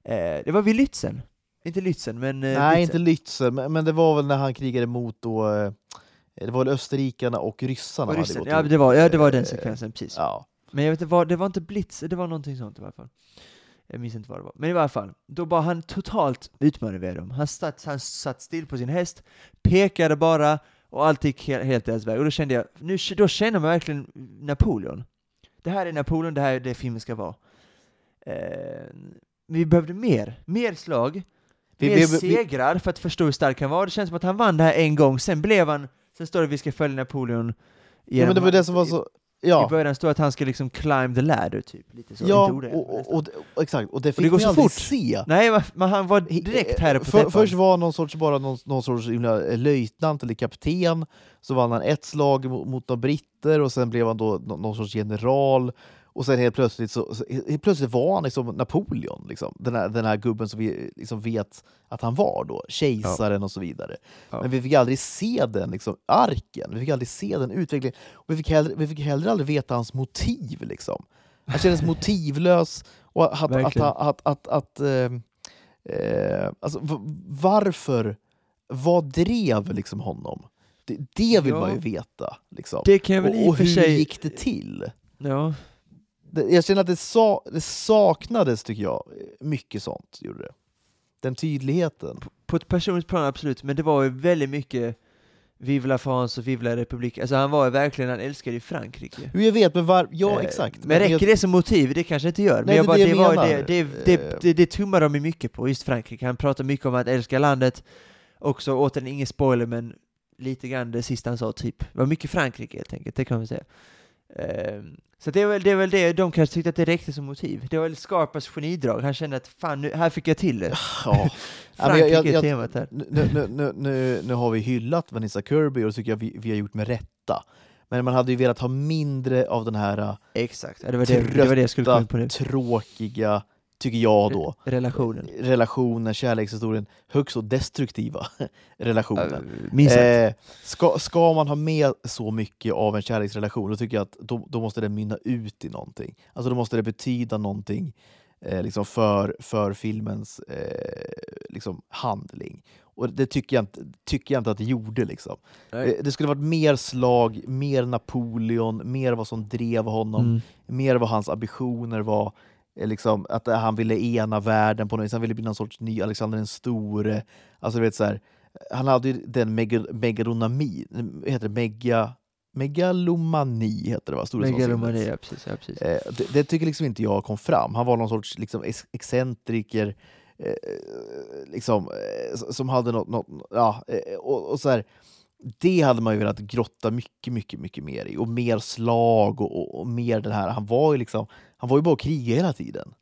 Eh, det var vid Lützen. Inte Lützen, men... eh, Nej, Lützen. inte Lützen, men, men det var väl när han krigade mot då, eh, det var väl österrikarna och ryssarna Och hade ryssen, gått ja, det var, ja, det var den sekvensen, precis. Ja. Men jag vet inte, det var inte Blitz, det var någonting sånt i alla fall. Jag minns inte vad det var. Men i alla fall, då bara han totalt utmanövrerade dem. Han satt, han satt still på sin häst, pekade bara, och allt gick he- helt deras väg. Och då kände jag, nu, då känner man verkligen Napoleon. Det här är Napoleon, det här är det filmen ska vara. Eh, vi behövde mer, mer slag, Vi- mer vi- vi- segrar för att förstå hur stark han var. Det känns som att han vann det här en gång, sen blev han, sen står det att vi ska följa Napoleon ja, men det var det som var så... i Ja, början står att han ska liksom climb the ladder, typ. Lite så. ja ordagrant, och, och, och, och, exakt, och det fick det går man så aldrig fort. se. Nej, men han var direkt här på För, först var någon sorts, bara någon, någon sorts himla löjtnant eller kapten, så vann han ett slag mot, mot några britter och sen blev han då nå- någon sorts general. Och sen helt plötsligt, så, så, helt plötsligt var han liksom Napoleon, liksom. den, här, den här gubben som vi liksom vet att han var då, kejsaren och så vidare. Ja. Men vi fick aldrig se den liksom, arken, vi fick aldrig se den utvecklingen. Och vi, fick heller, vi fick heller aldrig veta hans motiv. Liksom. Han kändes motivlös. Och att, att, att, att, att, eh, eh, alltså, varför, vad drev liksom honom? Det, det vill Ja. man ju veta. Liksom. Och och hur sig... gick det till? Ja. Jag känner att det, sa, det saknades, tycker jag, mycket sånt. Gjorde det. Den tydligheten. På ett personligt plan, absolut, men det var ju väldigt mycket Vive la France och Vive la République. Alltså han var ju verkligen, han älskade ju Frankrike. Jo, jag vet, men var, ja Eh, exakt. Men räcker jag, det som motiv? Det kanske inte gör. Men Nej, jag det bara, det jag var, det, det, det, Eh. det, det tummar de ju mycket på, just Frankrike. Han pratar mycket om att älska landet. Också, återigen, ingen spoiler, men lite grann det sista han sa, typ. Det var mycket Frankrike helt enkelt, det kan man säga. Ehm, så det är, väl, det är väl det, de kanske tyckte att det räckte som motiv. Det var väl Scarpas genidrag, han kände att fan, nu, här fick jag till det. ja. Ja, men Frankrike jag- jag- är temat här. nu, nu, nu, nu, nu har vi hyllat Vanessa Kirby och det tycker jag vi, vi har gjort med rätta. Men man hade ju velat ha mindre av den här Exakt, ja, det var det, det, var det jag skulle komma på nu. tråkiga, tycker jag då, Relationen. relationen, kärlekshistorien, högst så destruktiva relationen. Uh, minst. Eh, ska, ska man ha med så mycket av en kärleksrelation, då tycker jag att då, då måste det mynna ut i någonting. Alltså då måste det betyda någonting eh, liksom för, för filmens eh, liksom handling. Och det tycker jag inte, tycker jag inte att det gjorde. Liksom. Nej. Eh, Det skulle varit mer slag, mer Napoleon, mer vad som drev honom, Mm. mer vad hans ambitioner var. Liksom, att han ville ena världen på något vis, han ville bli någon sorts ny Alexander den store. Alltså, du vet, så här, han hade ju den mega, megalomani, vad heter det, mega, megalomani heter det va? Storhetsvansinnet. Megalomani, ja precis. Ja, precis. Eh, det, det tycker liksom inte jag kom fram. Han var någon sorts liksom, ex- excentriker eh, liksom, eh, som hade något... något ja, eh, och, och så här, det hade man ju velat grotta mycket, mycket, mycket mer i. Och mer slag och, och, och mer den här... Han var ju liksom... Han var ju bara och kriga hela tiden.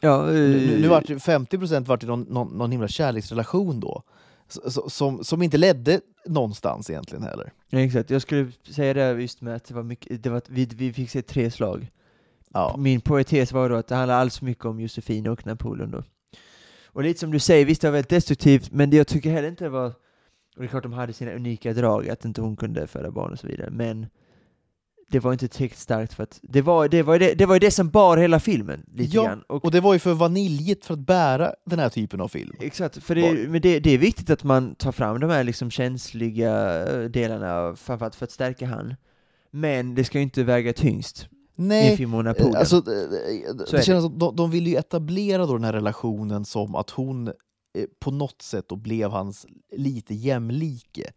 Ja, Nu, nu eh, vart det 50% vart det någon, någon, någon himla kärleksrelation då. S- s- Som, som inte ledde någonstans egentligen heller. ja, exakt. Jag skulle säga det just med att det var mycket, det var, vi, vi fick se tre slag. Ja. Min poetes var då att det handlar alls mycket om Josefin och Napoleon då. Och lite som du säger, visst det var väldigt destruktivt, men det jag tycker heller inte var... Och det är klart de hade sina unika drag, att inte hon kunde föda barn och så vidare, men det var inte tillräckligt starkt för att... Det var det, var det, det, var ju det som bar hela filmen, lite Ja, grann. Och, Och det var ju för vaniljigt för att bära den här typen av film. Exakt, för det, men det, det är viktigt att man tar fram de här liksom känsliga eh, delarna, framförallt för att stärka han. Men det ska ju inte väga tyngst Nej. Eh, Alltså, eh, det det. känns som de, de ville ju etablera då den här relationen som att hon på något sätt då blev hans lite jämlike.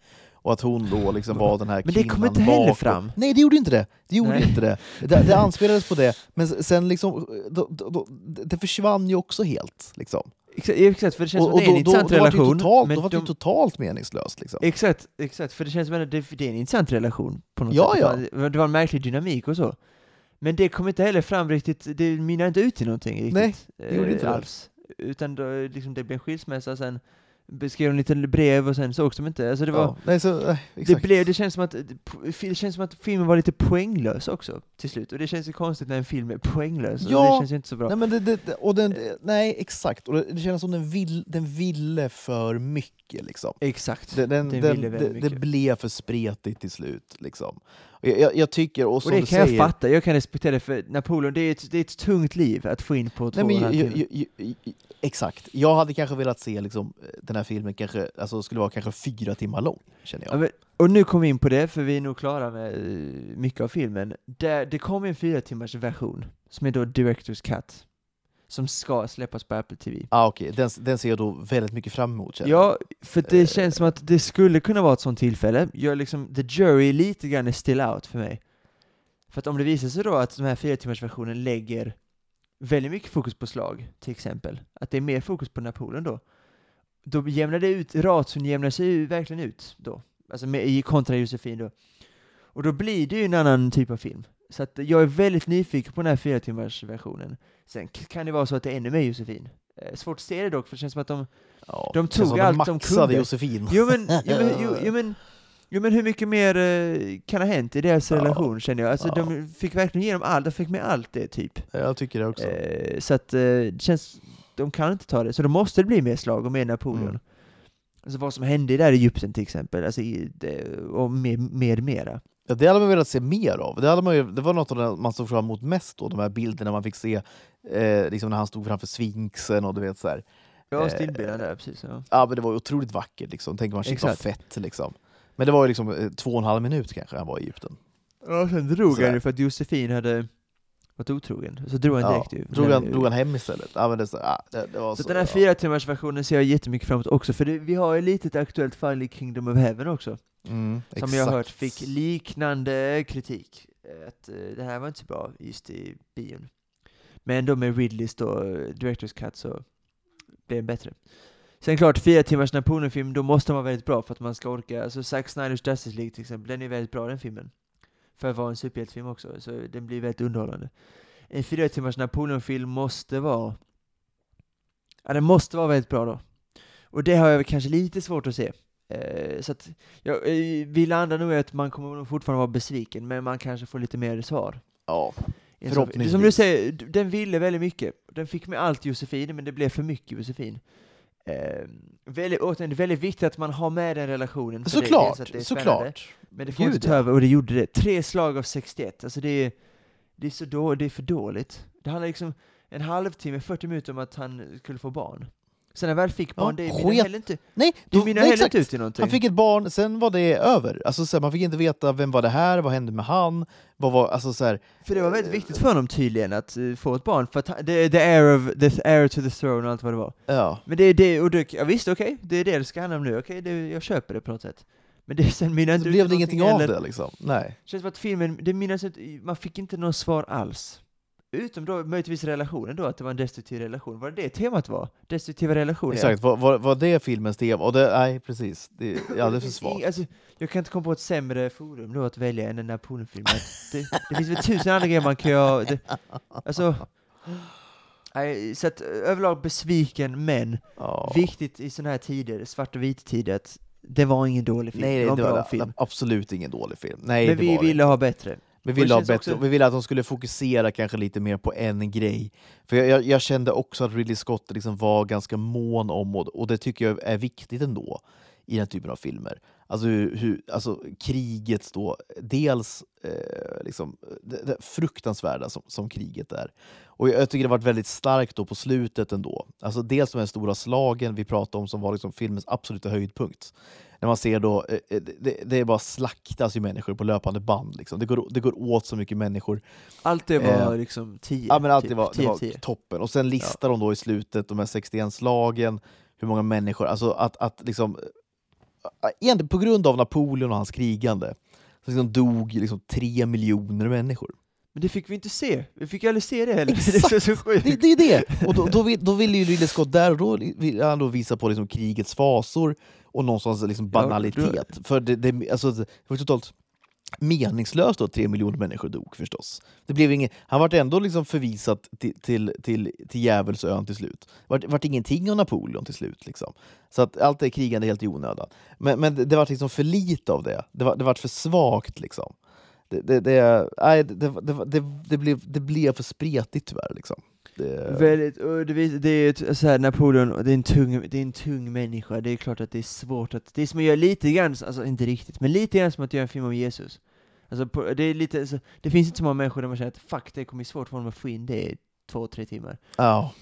Och att hon då liksom var den här Men det kvinnan kom inte heller bakom. fram. Nej, det gjorde inte det. Det gjorde Nej. inte det. det. Det anspelades på det, men sen liksom, då, då, då, det försvann ju också helt. Liksom. Exakt, exakt, för det känns Och, som och att det är då, en då, intressant då, var det ju relation. totalt, men då var det de- totalt meningslöst. Liksom. Exakt, exakt, för det känns som att det, det är en intressant relation på något Ja, sätt. ja. Det var en märklig dynamik och så. Men det kom inte heller fram riktigt, det mynnar inte ut i någonting riktigt. Nej, det gjorde eh, inte det. alls. Utan då, liksom, det blev en skilsmässa, sen beskrev de lite brev och sen sågs de inte. Alltså det var, Ja, nej, så, eh, det, blev, det, känns som att, det känns som att filmen var lite poänglös också till slut. Och det känns ju konstigt när en film är poänglös. Ja. Det känns ju inte så bra. Nej, men det, det, och den, nej, exakt. Och det, känns som den, vill, den ville för mycket. Liksom. Exakt. Den, den, Den den, det, det blev för spretigt till slut. Liksom. Jag, jag, jag tycker, och Och det kan jag säger, fatta, jag kan respektera det för Napoleon, det är ett, det är ett tungt liv att få in på två Nej, men, ju, ju, exakt. Jag hade kanske velat se liksom, den här filmen kanske, alltså, skulle vara kanske fyra timmar lång, känner Ja, jag. men, och nu kommer vi in på det, för vi är nog klara med eh, mycket av filmen. Där, det kommer en fyra timmars version, som är då Directors Cut, som ska släppas på Apple TV. Ah, okay. den, den ser jag då väldigt mycket fram emot. Ja, för det känns som att det skulle kunna vara ett sånt tillfälle. Jag liksom, the jury lite grann är still out för mig. För att om det visar sig då att den här fyra timmars versionen lägger väldigt mycket fokus på slag, till exempel, att det är mer fokus på Napoleon då, då jämnar det ut, ration jämnar sig ju verkligen ut då, alltså med, i kontra Josefin då. Och då blir det ju en annan typ av film. Så att jag är väldigt nyfiken på den här fyra timmars versionen. Sen kan det vara så att det är ännu mer Josefin. Eh, Svårt att se det dock, för det känns som att de Ja, de tog allt de maxade kunde. Josefin. Jo men, jo, men, jo, jo, men, jo, men hur mycket mer eh, kan ha hänt i deras Ja. relation känner jag? Alltså Ja. de fick verkligen igenom allt, de fick med allt det typ. Jag tycker det också. Eh, så att det känns, de kan inte ta det, så då måste det bli mer slag och mer Napoleon. Mm. Alltså vad som hände i där Egypten till exempel, alltså i, och med, med mera. Ja, det hade man velat se mer av. Det, hade man ju, det var något av det man såg fram emot mest, då, de här bilderna man fick se eh, liksom när han stod framför sfinxen och du vet så här. Ja, Eh, stillbilden där, precis. Ja. Ja, men det var ju otroligt vackert. Liksom. Tänker man, shit vad fett. Liksom. Men det var ju liksom eh, två och en halv minut kanske han var i Egypten. Ja, sen drog han ju för att Josefin hade varit otrogen, så drog han Ja, direkt ju. drog, han, drog han hem istället. Ja, men det, så, ja, det, det var Så så, den här ja. fyra timmars versionen ser jag jättemycket fram emot också, för det, vi har ju lite ett aktuellt fall i Kingdom of Heaven också, Mm, som jag har hört exakt. fick liknande kritik. Att eh, det här var inte så bra just i bion. Men då med Ridleys då, Directors Cut, så blev den bättre. Sen klart, fyra timmars Napoleon-film, då måste den vara väldigt bra för att man ska orka, alltså Zack Snyders Justice League till exempel, den är väldigt bra den filmen. För att vara en superhjältefilm också, så den blir väldigt underhållande. En fyra timmars Napoleon-film måste vara Ja, den måste vara väldigt bra då. Och det har jag kanske lite svårt att se. Eh, så att, ja, eh, vi landar nog i att man kommer fortfarande vara besviken, men man kanske får lite mer svar. Ja, Förhoppningsvis. Som du säger, den ville väldigt mycket. Den fick med allt Josefin, men det blev för mycket Josefin. Eh, väldigt, återigen, det är väldigt viktigt att man har med den relationen. det- såklart. att det är såklart. Men det får inte ta över, och det gjorde det. Tre slag av 61, alltså det är, det är, så då, det är för dåligt. Det handlar liksom en halvtimme, 40 minuter om att han skulle få barn. Sen när väl fick barn, Ja, det mynnar heller inte, Nej, det då, nej, heller inte ut i någonting. Han fick ett barn, sen var det över. Alltså, så här, man fick inte veta vem var det här, vad hände med han, vad var, alltså så här, För det var väldigt viktigt för honom tydligen att eh, få ett barn, för att det är the heir, of, the heir to the throne och allt vad det var. ja. Men det är det, och det, ja, visst okej, det är det det ska handla om nu, okej, det, jag köper det på något sätt. Men det sen mynnar Så inte ut blev det ingenting av heller. det liksom. Nej. känns som att filmen, det inte, man fick inte något svar alls. Utom då möjligtvis relationen då, att det var en destruktiv relation. Var det det temat var? Destruktiva relationer? Exakt, var, var, var det filmens tema? Och det, nej, precis. Det är alldeles för svagt. Alltså, jag kan inte komma på ett sämre forum då att välja än en Napoleonfilm. det, det finns väl tusen andra grejer man kan göra. Det, alltså, nej, så att eh, överlag besviken, men Ja. viktigt i sådana här tider, svart och vit tider, att det var ingen dålig film. Nej, det var en det bra var film. absolut ingen dålig film. Nej, men vi ville ha bättre. Vi ville, ha bättre, också- vi ville att de skulle fokusera kanske lite mer på en grej. För jag, jag, jag kände också att Ridley Scott liksom var ganska mån om, och, och det tycker jag är viktigt ändå, i den här typen av filmer. Alltså, hur, hur, alltså kriget då, dels eh, liksom, det, det fruktansvärda som, som kriget är. Och jag, jag tycker det varit väldigt starkt då på slutet ändå. Alltså dels de här stora slagen vi pratade om som var liksom filmens absoluta höjdpunkt. När man ser då, eh, eh, det, det är bara slaktas ju människor på löpande band. Liksom. Det, går, det går åt så mycket människor. Allt det var Eh, liksom 10. Ja, men allt det typ, var, det 10 var 10. toppen. Och sen listar de då i slutet de här 61 slagen, hur många människor, alltså att, att liksom på grund av Napoleon och hans krigande så liksom dog liksom tre miljoner människor. Men det fick vi inte se. Vi fick aldrig se det heller. Exakt. Det är så sjukt. Det, det är det! Och då, då, vill, då ville ju Ridley Scott där och då vill han då visa på liksom krigets fasor och någonstans liksom Ja, banalitet. För det, det, alltså, det var totalt meningslöst att tre miljoner människor dog förstås. Det blev ingen, han vart ändå liksom förvisad till, till, till, till Djävulsön till slut. Det vart, vart ingenting av Napoleon till slut. Liksom. Så att allt det krigande är helt i onödan. Men, men det, det vart liksom för lite av det. Det, var, det vart för svagt. Liksom. Det, det, det, nej, det, det, det, det, blev, det blev för spretigt tyvärr. Liksom. Det, Väldigt, och det, är så här, Napoleon, det är, en tung, det är en tung människa, det är klart att det är svårt att, det är som att göra lite grann, alltså inte riktigt, men lite grann som att göra en film om Jesus. Alltså på, det är lite, så, det finns inte så många människor där man känner att fuck, det kommer bli svårt för honom att få in det i två, tre timmar. ja.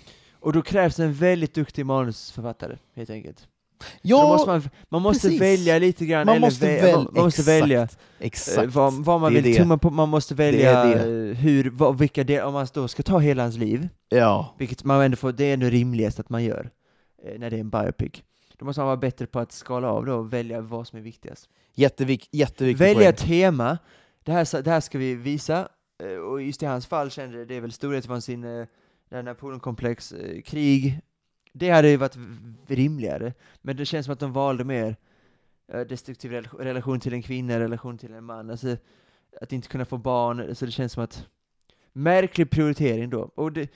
Och då krävs en väldigt duktig manusförfattare, helt enkelt. Ja, måste man, man måste precis. välja lite grann, Man måste vä- väl- man, man måste exakt. välja exakt. eh, vad, vad man Det vill det. tumma på, man måste välja är eh, hur, vad, vilka delar, om man då ska ta hela hans liv, Ja, vilket man ändå får, det är ändå rimligast att man gör eh, när det är en biopic. Då måste man vara bättre på att skala av då och välja vad som är viktigast. jättevik, jätteviktig Välja ett tema, det här, det här ska vi visa, eh, och just i hans fall kände det, det är väl storhet från sin det här Napoleonkomplex, krig, det hade ju varit rimligare, men det känns som att de valde mer eh, destruktiv rel- relation till en kvinna, relation till en man, alltså att inte kunna få barn, så det känns som att märklig prioritering då. Och det, eh,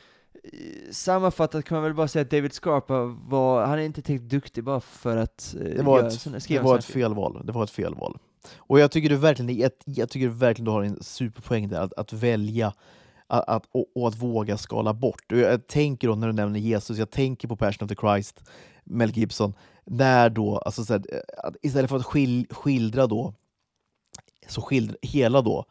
sammanfattat kan man väl bara säga att David Scarpa var, han är inte tillräckligt duktig bara för att eh, Det var göra ett, såna- det var ett felval. Det var ett felval. Och jag tycker du verkligen, jag, jag tycker verkligen du har en superpoäng där, att, att välja att, att, och, och att våga skala bort. Och jag tänker då när du nämner Jesus, jag tänker på Passion of the Christ, Mel Gibson, när då, alltså så här, att istället för att skil, skildra då, så skildra hela då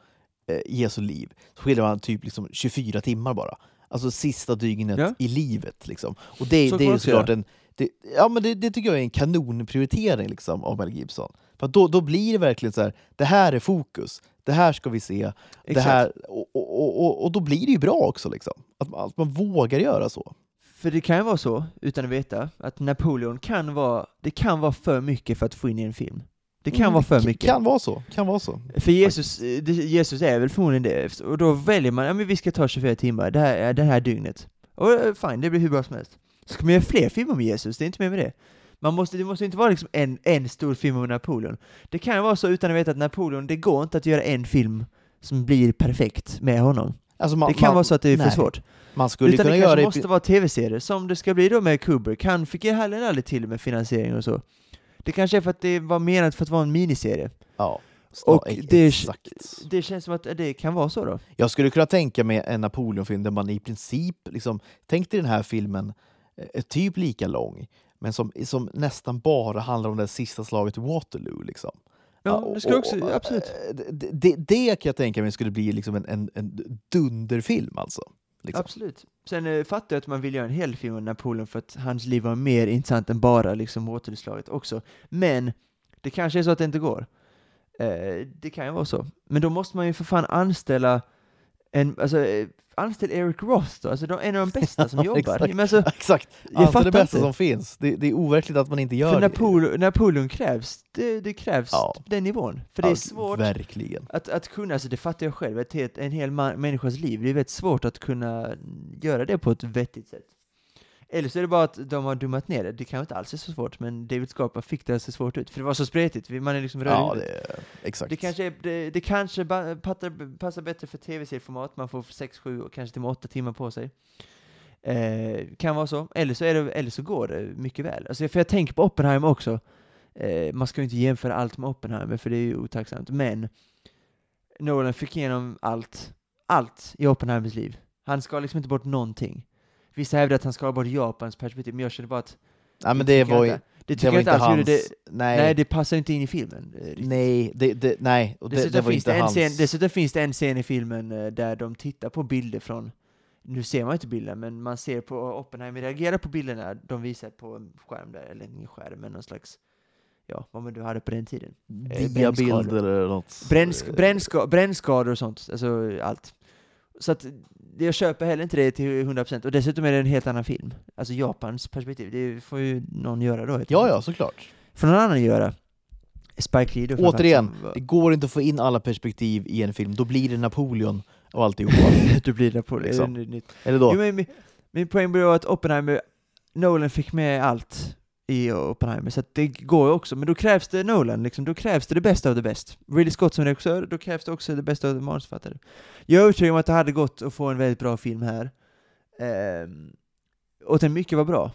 eh, Jesu liv, så skildrar han typ liksom 24 timmar bara. Alltså sista dygnet Ja. i livet. Liksom. Och det, Så det är man ju såklart en det, ja, men det, det tycker jag är en kanonprioritering liksom, av Mel Gibson. För då, då blir det verkligen så här, det här är fokus, det här ska vi se, det här, och, och, och, och, då blir det ju bra också. Liksom. Att, man, att man vågar göra så. För det kan ju vara så, utan att veta, att Napoleon kan vara, det kan vara för mycket för att få in i en film. Det kan Mm, vara för mycket. Kan vara så. Kan vara så. För Jesus, Jesus är väl förmodligen det, och då väljer man, ja men vi ska ta 24 timmar, det här, är det här dygnet. Och eh, fine, det blir hur bra som helst. Ska man göra fler filmer med Jesus? Det är inte mer med det. Man måste, det måste inte vara liksom en, en stor film om Napoleon. Det kan vara så utan att veta att Napoleon, det går inte att göra en film som blir perfekt med honom. Alltså man, Det kan man, vara så att det är för nej. svårt. Man skulle Utan kunna det kanske i måste vara tv-serier, som det ska bli då med Kubrick. Han fick ju heller aldrig till med finansiering och så. Det kanske är för att det var menat för att vara en miniserie. Ja, Och det, det känns som att det kan vara så då. Jag skulle kunna tänka mig en Napoleon-film där man i princip, liksom, tänk dig den här filmen, eh, är typ lika lång, men som, som nästan bara handlar om det sista slaget i Waterloo. Liksom. Ja, och- det skulle också, absolut. eh, Det, det, det kan jag tänka mig skulle bli liksom en, en, en dunderfilm alltså. Liksom. Absolut. Sen eh, fattar jag att man vill göra en hel film om Napoleon för att hans liv var mer intressant än bara liksom Waterloo-slaget också. Men det kanske är så att det inte går. Eh, det kan ju vara så. Men då måste man ju för fan anställa en, alltså, eh, anställ Eric Roth då, alltså de, en av de bästa som jobbar. exakt. Men alltså, Exakt, jag alltså fattar det bästa inte. som finns. Det, det är overkligt att man inte gör För det. Napoleon, Napoleon krävs, det, det krävs Ja. den nivån. För det är svårt Verkligen. att, att kunna, alltså det fattar jag själv, ett helt, en hel man, människas liv, det är väldigt svårt att kunna göra det på ett vettigt sätt. Eller så är det bara att de har dummat ner det, det kanske inte alls är så svårt, men David Scarpa fick det att se svårt ut, för det var så spretigt, man är liksom röd Ja, det, exakt. Det kanske, är, det, det kanske ba- passar, bättre för tv-serieformat, man får 6, 7 och kanske till och med 8 timmar på sig. Eh, kan vara så, eller så, är det, eller så går det mycket väl. Alltså, för jag tänker på Oppenheimer också, eh, man ska ju inte jämföra allt med Oppenheimer, för det är ju otacksamt, men Nolan fick igenom allt, allt i Oppenheimers liv. Han ska liksom inte bort någonting. Vissa hävdar att han ska bort Japans perspektiv, men jag känner bara att ja, men det var, inte. det det var jag inte alls hans... det, nej, nej, det passar inte in i filmen. eh, riktigt. nej, det, det, nej. Och det, det var finns inte hans... scen, dessutom finns det en scen i filmen eh, där de tittar på bilder från, nu ser man inte bilden, men man ser på Oppenheimer reagerar på bilderna de visar på en skärm där, eller ingen skärm, men någon slags, ja, vad man nu hade på den tiden. eh, Diabilder eller något. Brännsk, brännska, brännskador och sånt, alltså allt. Så att jag köper heller inte det till 100%, och dessutom är det en helt annan film. Alltså Japans perspektiv, det får ju någon göra då. Ja, ja, såklart. får någon annan göra. Spike Lee då Återigen, som det går inte att få in alla perspektiv i en film. Då blir det Napoleon och alltihopa. du blir Napoleon. Liksom. Eller då? Jo, men, min, min poäng blir att Oppenheimer, Nolan fick med allt i Oppenheimer, så att det går ju också, men då krävs det Nolan, liksom, då krävs det det bästa av det bästa. Ridley Scott som regissör, då krävs det också det bästa av det manusförfattare. Jag är övertygad om att det hade gått att få en väldigt bra film här. Eh, och den mycket var bra.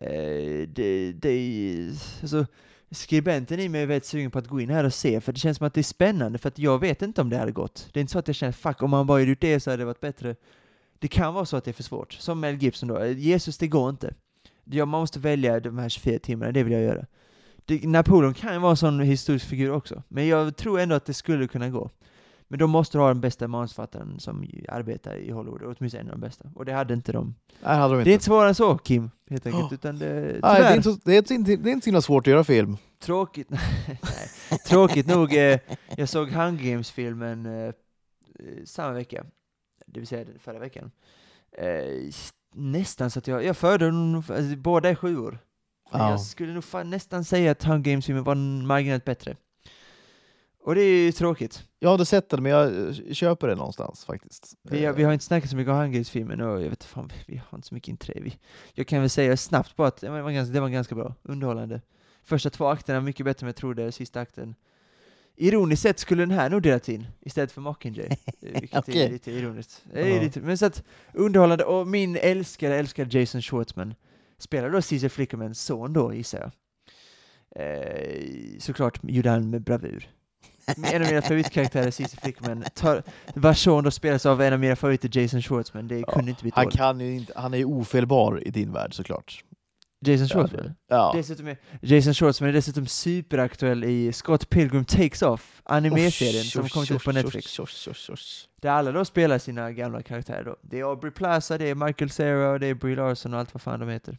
Eh, det, det, alltså, skribenten i mig är väldigt sugen på att gå in här och se, för det känns som att det är spännande, för att jag vet inte om det hade gått. Det är inte så att jag känner, fuck, om man bara hade gjort det så hade det varit bättre. Det kan vara så att det är för svårt. Som Mel Gibson då, eh, Jesus, det går inte. Ja, man måste välja de här 24 timmarna, det vill jag göra. Det, Napoleon kan ju vara en sån historisk figur också, men jag tror ändå att det skulle kunna gå. Men då måste du ha den bästa manusförfattaren som arbetar i Hollywood, åtminstone en av de bästa. Och det hade inte de. Nej, hade de Det inte. är inte svårare än så, Kim, helt enkelt, Oh. utan det, Nej, tyvärr, det, är inte så, det, är inte, det är inte så himla svårt att göra film. tråkigt, nej, tråkigt nog, eh, jag såg Hunger Games-filmen eh, eh, samma vecka, det vill säga förra veckan. Eh, nästan så att jag, jag föredrar nog, alltså, båda är sjuor. Ja. Jag skulle nog fan nästan säga att Hunger Games-filmen var marginellt bättre. Och det är ju tråkigt. Jag har inte sett den, men jag köper den någonstans faktiskt. Vi, har- vi har inte snackat så mycket om Hunger Games-filmen och jag vet fan, vi har inte så mycket intresse. Jag kan väl säga snabbt bara att det var, ganska, det var ganska bra, underhållande. Första två akterna mycket bättre än jag trodde, sista akten. Ironiskt sett skulle den här nog delats in istället för Mockingjay. Vilket Okej. är lite ironiskt. Det är lite, men så att underhållande, och min älskade, älskade Jason Schwartzman spelar då Caesar Flickermans son då, gissar jag. Eh, såklart gjorde han med bravur. En av mina favoritkaraktärer, Caesar Flickerman, tar, vars son då spelas av en av mina favoriter, Jason Schwartzman. Det Ja, kunde inte bli Han, kan ju inte, han är ofelbar i din värld såklart. Jason Schwartzman? Ja. Dessutom är, Jason Schwartzman är dessutom superaktuell i Scott Pilgrim Takes Off, anime-serien som kommit ut på Netflix. Där alla då spelar sina gamla karaktärer då. Det är Aubrey Plaza, det är Michael Cera, det är Brie Larson och allt vad fan de heter.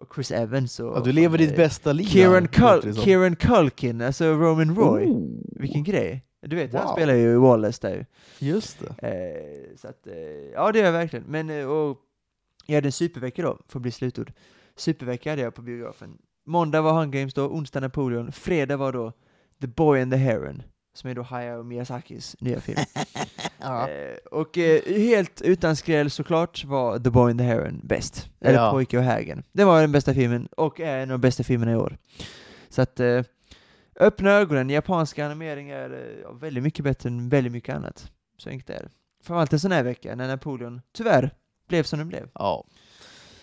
Och Chris Evans och... Ja, du lever ditt eh, bästa liv. Kieran, Cul-. Kieran Culkin, alltså Roman Roy. Oh, Vilken grej. Du vet, han Wow. spelar ju Wallace där ju. Just det. Eh, så att, eh, ja det gör jag verkligen. Men, eh, och jag hade en supervecka då, för att bli slutord. Supervecka hade jag på biografen. Måndag var Hunger Games då, onsdag Napoleon, fredag var då The Boy and the Heron, som är då Hayao Miyazakis nya film. Ja. eh, och eh, helt utan skräll såklart var The Boy and the Heron bäst. Eller Ja. Pojke och hägen. Det var den bästa filmen, och är en av de bästa filmerna i år. Så att, eh, öppna ögonen, japanska animering är eh, ja, väldigt mycket bättre än väldigt mycket annat. Så enkelt är det. Framförallt en sån här vecka, när Napoleon, tyvärr, blev som den blev. ja.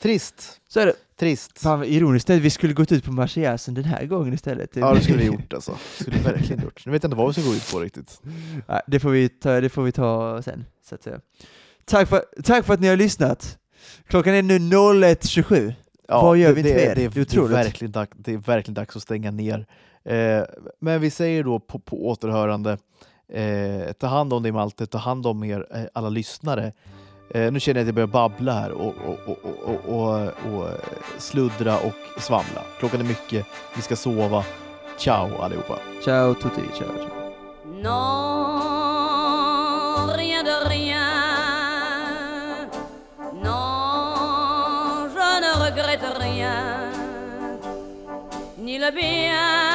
Trist. Så är det. Trist. Fan vad ironiskt att vi skulle gått ut på marschjäsen den här gången istället. Ja, det skulle vi gjort alltså. Det skulle vi verkligen gjort. Nu vet jag inte vad vi ska gå ut på riktigt. Ja, det, får vi ta, det får vi ta sen, så att säga. Tack för, tack för att ni har lyssnat. Klockan är nu 01.27. Ja, Vad gör det, vi inte det, det, Det är det, är verkligen dags, det är verkligen dags att stänga ner. Eh, men vi säger då på, på återhörande, eh, ta hand om dig Malte, ta hand om er eh, alla lyssnare. Eh, nu känner jag att jag börjar babbla här och, och, och, och, och, eh, sluddra och svamla. Klockan är mycket, vi ska sova. Ciao allihopa! Ciao tutti, ciao. ciao. Non, rien de rien. Non, je ne regrette rien. Ni le bien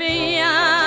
Non, je